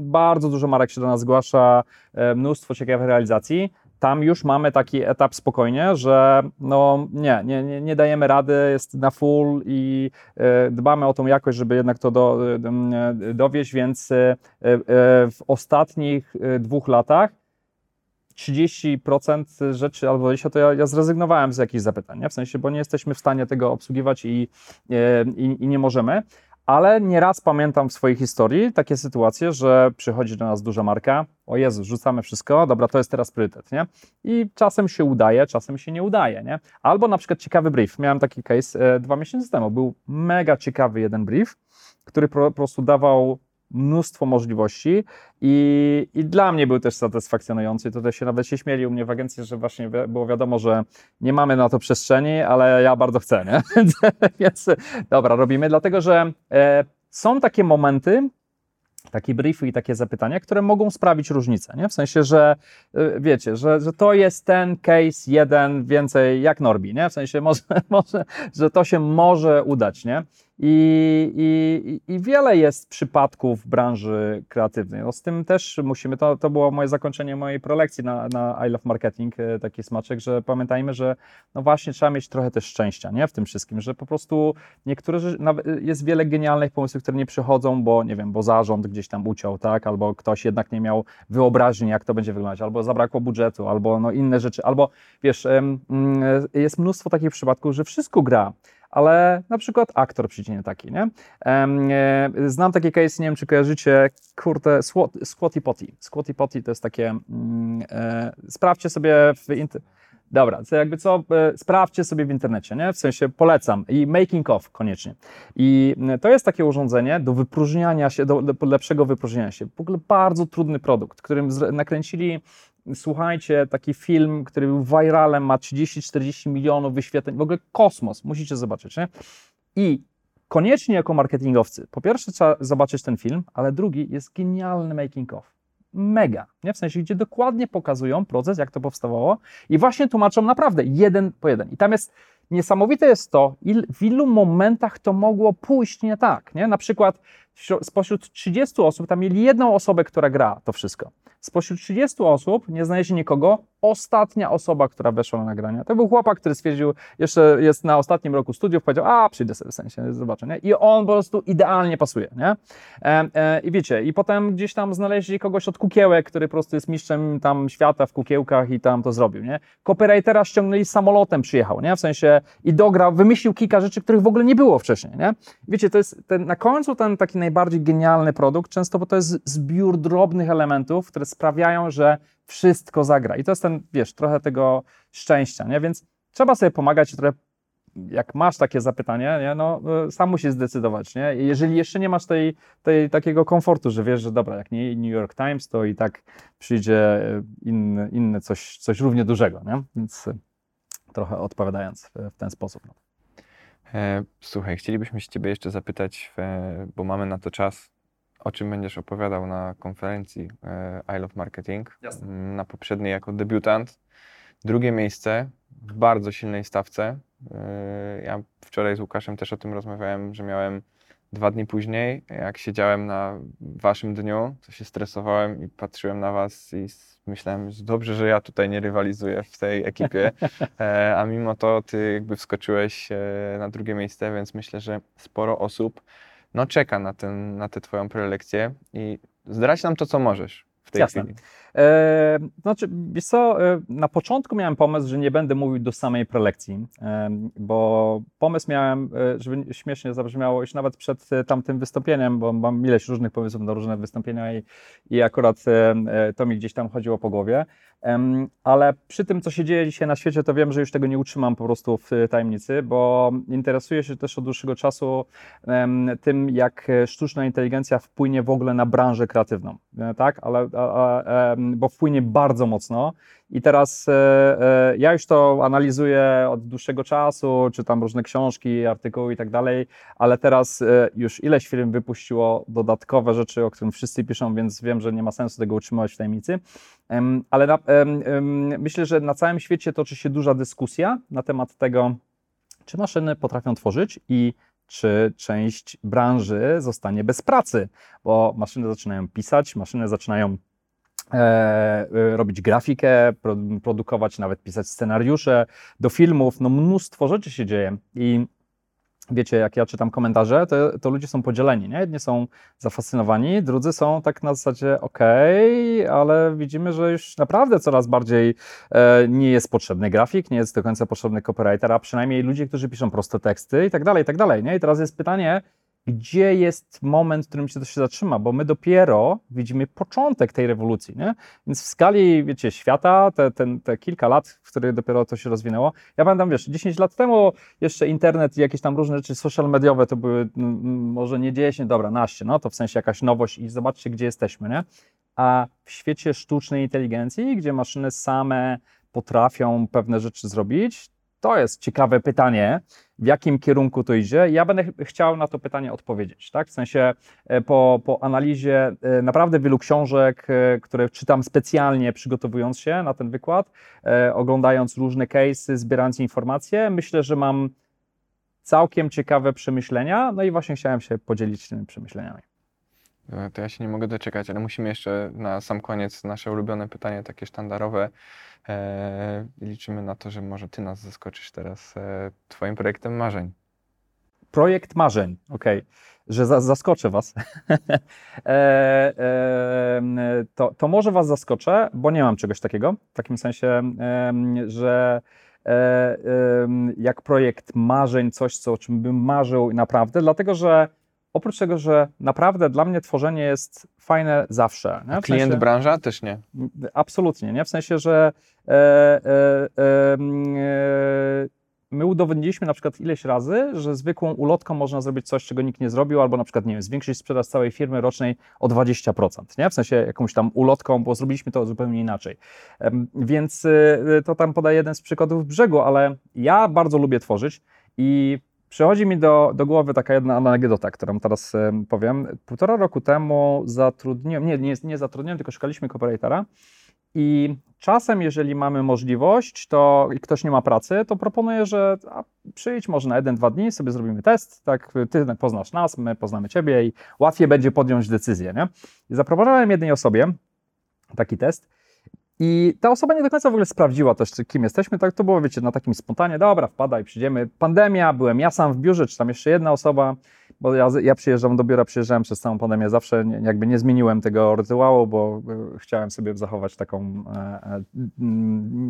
bardzo dużo marek się do nas zgłasza, e, mnóstwo ciekawych realizacji. Tam już mamy taki etap spokojnie, że no nie, nie, nie, dajemy rady, jest na full i e, dbamy o tą jakość, żeby jednak to do, e, dowieść, więc e, e, w ostatnich e, dwóch latach 30% rzeczy albo 20% to ja, ja zrezygnowałem z jakichś zapytań, nie? w sensie, bo nie jesteśmy w stanie tego obsługiwać i, e, i, i nie możemy. Ale nieraz pamiętam w swojej historii takie sytuacje, że przychodzi do nas duża marka, o Jezu, rzucamy wszystko, dobra, to jest teraz priorytet, nie? I czasem się udaje, czasem się nie udaje, nie? Albo na przykład ciekawy brief. Miałem taki case e, dwa miesiące temu. Był mega ciekawy jeden brief, który po, po prostu dawał mnóstwo możliwości i, i dla mnie był też satysfakcjonujący. Tutaj się nawet się śmieli u mnie w agencji, że właśnie było wiadomo, że nie mamy na to przestrzeni, ale ja bardzo chcę, nie? Więc dobra, robimy, dlatego że e, są takie momenty, takie briefy i takie zapytania, które mogą sprawić różnicę, nie? W sensie, że y, wiecie, że, że to jest ten case jeden więcej jak Norbi, nie? W sensie, może, może, że to się może udać, nie? I, i, I wiele jest przypadków w branży kreatywnej. No z tym też musimy, to, to było moje zakończenie mojej prolekcji na, na I Love Marketing, e, taki smaczek, że pamiętajmy, że no właśnie trzeba mieć trochę też szczęścia, nie? W tym wszystkim, że po prostu niektóre, nawet jest wiele genialnych pomysłów, które nie przychodzą, bo nie wiem, bo zarząd gdzieś tam uciął, tak? Albo ktoś jednak nie miał wyobraźni, jak to będzie wyglądać, albo zabrakło budżetu, albo no inne rzeczy, albo wiesz, mm, jest mnóstwo takich przypadków, że wszystko gra, ale na przykład aktor przyjdzie nie taki, nie? E, znam taki case, nie wiem czy kojarzycie, kurde, Squat- Squatty Potty. Squatty Potty to jest takie, mm, e, sprawdźcie sobie w. Dobra, to jakby co, e, sprawdźcie sobie w internecie, nie? W sensie polecam i making of koniecznie. I to jest takie urządzenie do wypróżniania się, do, lepszego wypróżniania się. W ogóle bardzo trudny produkt, którym nakręcili słuchajcie, taki film, który był viralem, ma 30-40 milionów wyświetleń, w ogóle kosmos, musicie zobaczyć, nie? I koniecznie jako marketingowcy, po pierwsze trzeba zobaczyć ten film, ale drugi jest genialny making of. Mega, nie? W sensie, gdzie dokładnie pokazują proces, jak to powstawało i właśnie tłumaczą naprawdę jeden po jeden. I tam jest, niesamowite jest to, il, w ilu momentach to mogło pójść nie tak, nie? Na przykład spośród 30 osób, tam mieli jedną osobę, która gra to wszystko. Spośród 30 osób nie znaleźli nikogo. Ostatnia osoba, która weszła na nagrania, to był chłopak, który stwierdził, jeszcze jest na ostatnim roku studiów, powiedział, a przyjdę sobie w sensie, zobaczę, nie? I on po prostu idealnie pasuje, nie? E, e, I wiecie, i potem gdzieś tam znaleźli kogoś od kukiełek, który po prostu jest mistrzem tam świata w kukiełkach i tam to zrobił, nie? Copywritera ściągnęli samolotem, przyjechał, nie? W sensie i dograł, wymyślił kilka rzeczy, których w ogóle nie było wcześniej, nie? Wiecie, to jest ten, na końcu ten taki najbardziej genialny produkt, często bo to jest zbiór drobnych elementów, które sprawiają, że wszystko zagra. I to jest ten, wiesz, trochę tego szczęścia, nie? Więc trzeba sobie pomagać trochę jak masz takie zapytanie, nie, no e, sam musisz zdecydować, nie? Jeżeli jeszcze nie masz tej, tej, takiego komfortu, że wiesz, że dobra, jak nie New York Times, to i tak przyjdzie inne, inne coś, coś równie dużego, nie? Więc trochę odpowiadając w, w ten sposób. E, słuchaj, chcielibyśmy się Ciebie jeszcze zapytać, bo mamy na to czas, o czym będziesz opowiadał na konferencji e, I Love Marketing. Jasne. Na poprzedniej jako debiutant. Drugie miejsce w bardzo silnej stawce. E, ja wczoraj z Łukaszem też o tym rozmawiałem, że miałem dwa dni później, jak siedziałem na waszym dniu, to się stresowałem i patrzyłem na was i myślałem, że dobrze, że ja tutaj nie rywalizuję w tej ekipie, e, a mimo to ty jakby wskoczyłeś na drugie miejsce, więc myślę, że sporo osób no, czeka na, ten, na tę Twoją prelekcję i zdradź nam to, co możesz w tej Jasne. chwili. E, znaczy, wiesz co, e, na początku miałem pomysł, że nie będę mówił do samej prelekcji, e, bo pomysł miałem, żeby śmiesznie zabrzmiało, już nawet przed tamtym wystąpieniem, bo mam ileś różnych pomysłów na różne wystąpienia i, i akurat to mi gdzieś tam chodziło po głowie. Ale przy tym, co się dzieje dzisiaj na świecie, to wiem, że już tego nie utrzymam po prostu w tajemnicy, bo interesuję się też od dłuższego czasu tym, jak sztuczna inteligencja wpłynie w ogóle na branżę kreatywną, tak? Ale, bo wpłynie bardzo mocno. I teraz e, e, ja już to analizuję od dłuższego czasu, czytam różne książki, artykuły i tak dalej, ale teraz e, już ileś firm wypuściło dodatkowe rzeczy, o którym wszyscy piszą, więc wiem, że nie ma sensu tego utrzymywać w tajemnicy. Ale na, myślę, że na całym świecie toczy się duża dyskusja na temat tego, czy maszyny potrafią tworzyć i czy część branży zostanie bez pracy, bo maszyny zaczynają pisać, maszyny zaczynają robić grafikę, produkować, nawet pisać scenariusze do filmów. No mnóstwo rzeczy się dzieje i wiecie, jak ja czytam komentarze, to, to ludzie są podzieleni, nie? Jedni są zafascynowani, drudzy są tak na zasadzie okej, okay, ale widzimy, że już naprawdę coraz bardziej e, nie jest potrzebny grafik, nie jest do końca potrzebny copywriter, a przynajmniej ludzie, którzy piszą proste teksty i tak dalej, i tak dalej, nie? I teraz jest pytanie, gdzie jest moment, w którym się to się zatrzyma, bo my dopiero widzimy początek tej rewolucji, nie? Więc w skali, wiecie, świata, te, te, te kilka lat, w których dopiero to się rozwinęło, ja pamiętam, wiesz, 10 lat temu jeszcze internet i jakieś tam różne rzeczy social mediowe to były może nie 10, dobra, naście, no to w sensie jakaś nowość i zobaczcie, gdzie jesteśmy, nie? A w świecie sztucznej inteligencji, gdzie maszyny same potrafią pewne rzeczy zrobić, to jest ciekawe pytanie, w jakim kierunku to idzie. Ja będę chciał na to pytanie odpowiedzieć, tak? W sensie e, po, po analizie e, naprawdę wielu książek, e, które czytam specjalnie przygotowując się na ten wykład, oglądając różne case'y, zbierając informacje, myślę, że mam całkiem ciekawe przemyślenia, no i właśnie chciałem się podzielić tymi przemyśleniami. To ja się nie mogę doczekać, ale musimy jeszcze na sam koniec nasze ulubione pytanie, takie sztandarowe. E, liczymy na to, że może Ty nas zaskoczysz teraz e, Twoim projektem marzeń. Projekt marzeń, okej. Okay. Że za, zaskoczę Was. e, e, to, to może Was zaskoczę, bo nie mam czegoś takiego. W takim sensie, że e, jak projekt marzeń, coś, co, o czym bym marzył naprawdę, dlatego że oprócz tego, że naprawdę dla mnie tworzenie jest fajne zawsze. Nie? klient, sensie, branża też nie? Absolutnie, nie? W sensie, że e, e, e, my udowodniliśmy na przykład ileś razy, że zwykłą ulotką można zrobić coś, czego nikt nie zrobił, albo na przykład, nie wiem, zwiększyć sprzedaż całej firmy rocznej o 20%, nie? W sensie jakąś tam ulotką, bo zrobiliśmy to zupełnie inaczej. Więc e, to tam podaję jeden z przykładów brzegu, ale ja bardzo lubię tworzyć i Przychodzi mi do, do głowy taka jedna anegdota, którą teraz powiem. Półtora roku temu zatrudniłem, nie, nie, nie zatrudniłem, tylko szukaliśmy operatora i czasem, jeżeli mamy możliwość, to i ktoś nie ma pracy, to proponuję, że a, przyjdź może na jeden, dwa dni, sobie zrobimy test, tak, ty poznasz nas, my poznamy ciebie i łatwiej będzie podjąć decyzję, nie? I zaproponowałem jednej osobie taki test i ta osoba nie do końca w ogóle sprawdziła też, kim jesteśmy. Tak to było, wiecie, na takim spontanie, dobra, wpadaj, przyjdziemy. Pandemia, byłem ja sam w biurze, czy tam jeszcze jedna osoba, bo ja, ja przyjeżdżam do biura, przyjeżdżałem przez całą pandemię, zawsze jakby nie zmieniłem tego rytuału, bo e, chciałem sobie zachować taką, e, e,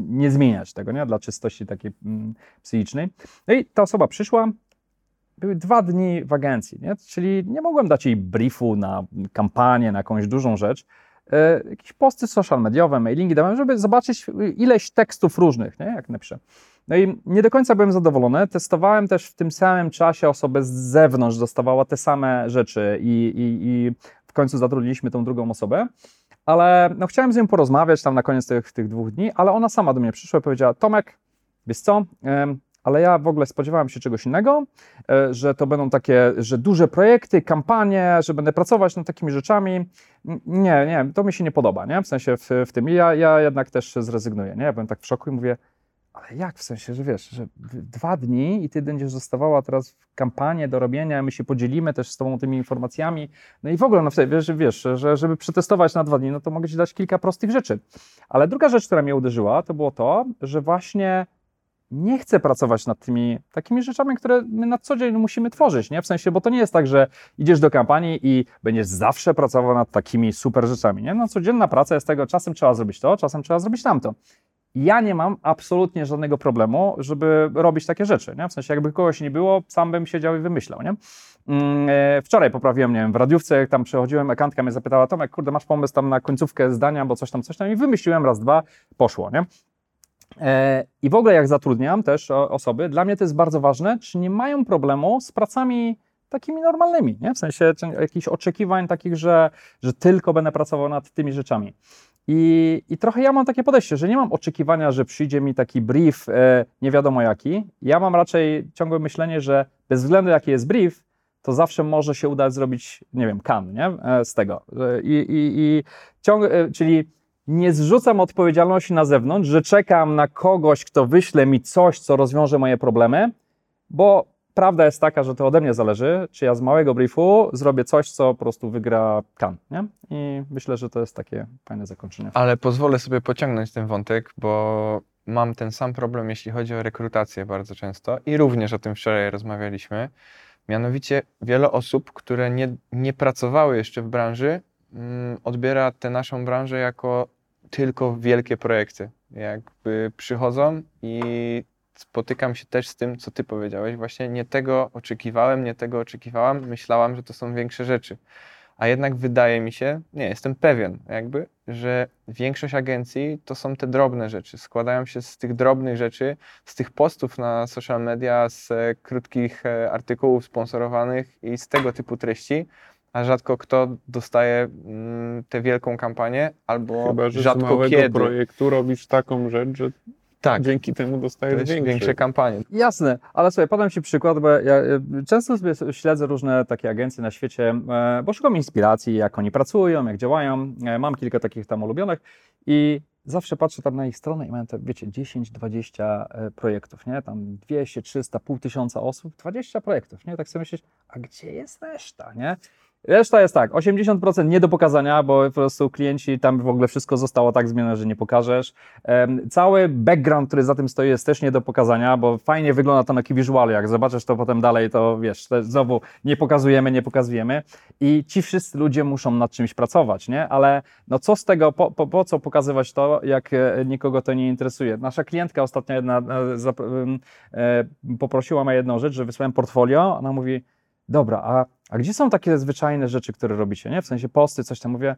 nie zmieniać tego, nie, dla czystości takiej psychicznej. No i ta osoba przyszła, były dwa dni w agencji, nie? czyli nie mogłem dać jej briefu na kampanię, na jakąś dużą rzecz, jakieś posty social mediowe, mailingi dałem, żeby zobaczyć ileś tekstów różnych, nie? jak napiszę. No i nie do końca byłem zadowolony. Testowałem też w tym samym czasie osobę z zewnątrz, dostawała te same rzeczy i, i, i w końcu zatrudniliśmy tą drugą osobę. Ale no, chciałem z nią porozmawiać tam na koniec tych, tych dwóch dni, ale ona sama do mnie przyszła i powiedziała: Tomek, wiesz co? Ale ja w ogóle spodziewałem się czegoś innego, e, że to będą takie, że duże projekty, kampanie, że będę pracować nad takimi rzeczami. Nie, nie, to mi się nie podoba, nie? W sensie w, w tym. I ja, ja jednak też zrezygnuję, nie? Ja byłem tak w szoku i mówię, ale jak w sensie, że wiesz, że dwa dni i ty będziesz dostawała teraz kampanię do robienia, my się podzielimy też z tobą tymi informacjami. No i w ogóle, no wiesz, wiesz że żeby przetestować na dwa dni, no to mogę ci dać kilka prostych rzeczy. Ale druga rzecz, która mnie uderzyła, to było to, że właśnie nie chcę pracować nad tymi takimi rzeczami, które my na co dzień musimy tworzyć, nie? W sensie, bo to nie jest tak, że idziesz do kampanii i będziesz zawsze pracował nad takimi super rzeczami, nie? No codzienna praca jest tego, czasem trzeba zrobić to, czasem trzeba zrobić tamto. Ja nie mam absolutnie żadnego problemu, żeby robić takie rzeczy, nie? W sensie, jakby kogoś nie było, sam bym siedział i wymyślał, nie? Mm, e, wczoraj poprawiłem, nie wiem, w radiówce, jak tam przechodziłem, ekantka mnie zapytała, Tomek, kurde, masz pomysł tam na końcówkę zdania, bo coś tam, coś tam i wymyśliłem raz, dwa, poszło, nie? E, I w ogóle jak zatrudniam też osoby, dla mnie to jest bardzo ważne, czy nie mają problemu z pracami takimi normalnymi, nie? w sensie jakichś oczekiwań takich, że, że tylko będę pracował nad tymi rzeczami. I, I trochę ja mam takie podejście, że nie mam oczekiwania, że przyjdzie mi taki brief e, nie wiadomo jaki. Ja mam raczej ciągłe myślenie, że bez względu jaki jest brief, to zawsze może się udać zrobić, nie wiem, kan, nie? E, z tego. I, i, i ciąg, e, czyli nie zrzucam odpowiedzialności na zewnątrz, że czekam na kogoś, kto wyśle mi coś, co rozwiąże moje problemy, bo prawda jest taka, że to ode mnie zależy, czy ja z małego briefu zrobię coś, co po prostu wygra kan, nie? I myślę, że to jest takie fajne zakończenie. Ale pozwolę sobie pociągnąć ten wątek, bo mam ten sam problem, jeśli chodzi o rekrutację bardzo często i również o tym wczoraj rozmawialiśmy. Mianowicie wiele osób, które nie, nie pracowały jeszcze w branży, mm, odbiera tę naszą branżę jako tylko wielkie projekty. Jakby przychodzą i spotykam się też z tym, co ty powiedziałeś. Właśnie nie tego oczekiwałem, nie tego oczekiwałam. Myślałam, że to są większe rzeczy. A jednak wydaje mi się, nie, jestem pewien, jakby, że większość agencji to są te drobne rzeczy. Składają się z tych drobnych rzeczy, z tych postów na social media, z krótkich e, artykułów sponsorowanych i z tego typu treści a rzadko kto dostaje mm, tę wielką kampanię, albo Chyba, że rzadko z małego kiedy. projektu robisz taką rzecz, że tak. dzięki temu dostajesz większe. większe kampanie. Jasne, ale sobie podam Ci przykład, bo ja e, często sobie śledzę różne takie agencje na świecie, e, bo szukam inspiracji, jak oni pracują, jak działają. E, mam kilka takich tam ulubionych i zawsze patrzę tam na ich stronę i mają to, wiecie, 10-20 projektów, nie? Tam 200, 300, pół tysiąca osób, 20 projektów, nie? Tak sobie myślisz, a gdzie jest reszta, nie? Reszta jest tak, 80% nie do pokazania, bo po prostu klienci tam w ogóle wszystko zostało tak zmienione, że nie pokażesz. Cały background, który za tym stoi jest też nie do pokazania, bo fajnie wygląda to na wizualu, jak zobaczysz to potem dalej, to wiesz, to znowu nie pokazujemy, nie pokazujemy i ci wszyscy ludzie muszą nad czymś pracować, nie? Ale no co z tego, po, po, po co pokazywać to, jak e, nikogo to nie interesuje? Nasza klientka ostatnio jedna e, e, poprosiła mnie jedną rzecz, że wysłałem portfolio, ona mówi, dobra, a, a gdzie są takie zwyczajne rzeczy, które robicie, nie? W sensie posty, coś tam mówię,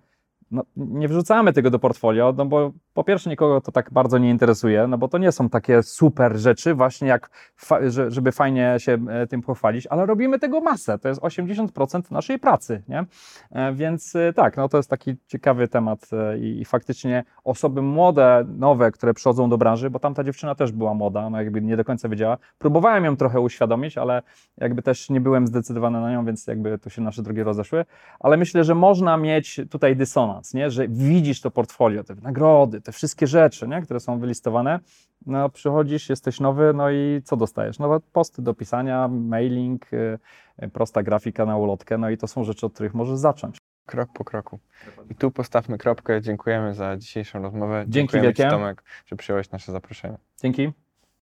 no, nie wrzucamy tego do portfolio, no bo po pierwsze nikogo to tak bardzo nie interesuje, no bo to nie są takie super rzeczy, właśnie jak, fa żeby fajnie się e, tym pochwalić, ale robimy tego masę, to jest 80% naszej pracy, nie? E, więc e, tak, no to jest taki ciekawy temat i, i faktycznie osoby młode, nowe, które przychodzą do branży, bo tamta dziewczyna też była młoda, no jakby nie do końca wiedziała, próbowałem ją trochę uświadomić, ale jakby też nie byłem zdecydowany na nią, więc jakby tu się nasze drogi rozeszły, ale myślę, że można mieć tutaj dysonans, nie? Że widzisz to portfolio, te nagrody, te wszystkie rzeczy, nie? które są wylistowane, no przychodzisz, jesteś nowy, no i co dostajesz? Nowe posty do pisania, mailing, yy, prosta grafika na ulotkę, no i to są rzeczy, od których możesz zacząć. Krok po kroku. I tu postawmy kropkę. Dziękujemy za dzisiejszą rozmowę. Dzięki wielkie. Ci, Tomek, że przyjąłeś nasze zaproszenie. Dzięki.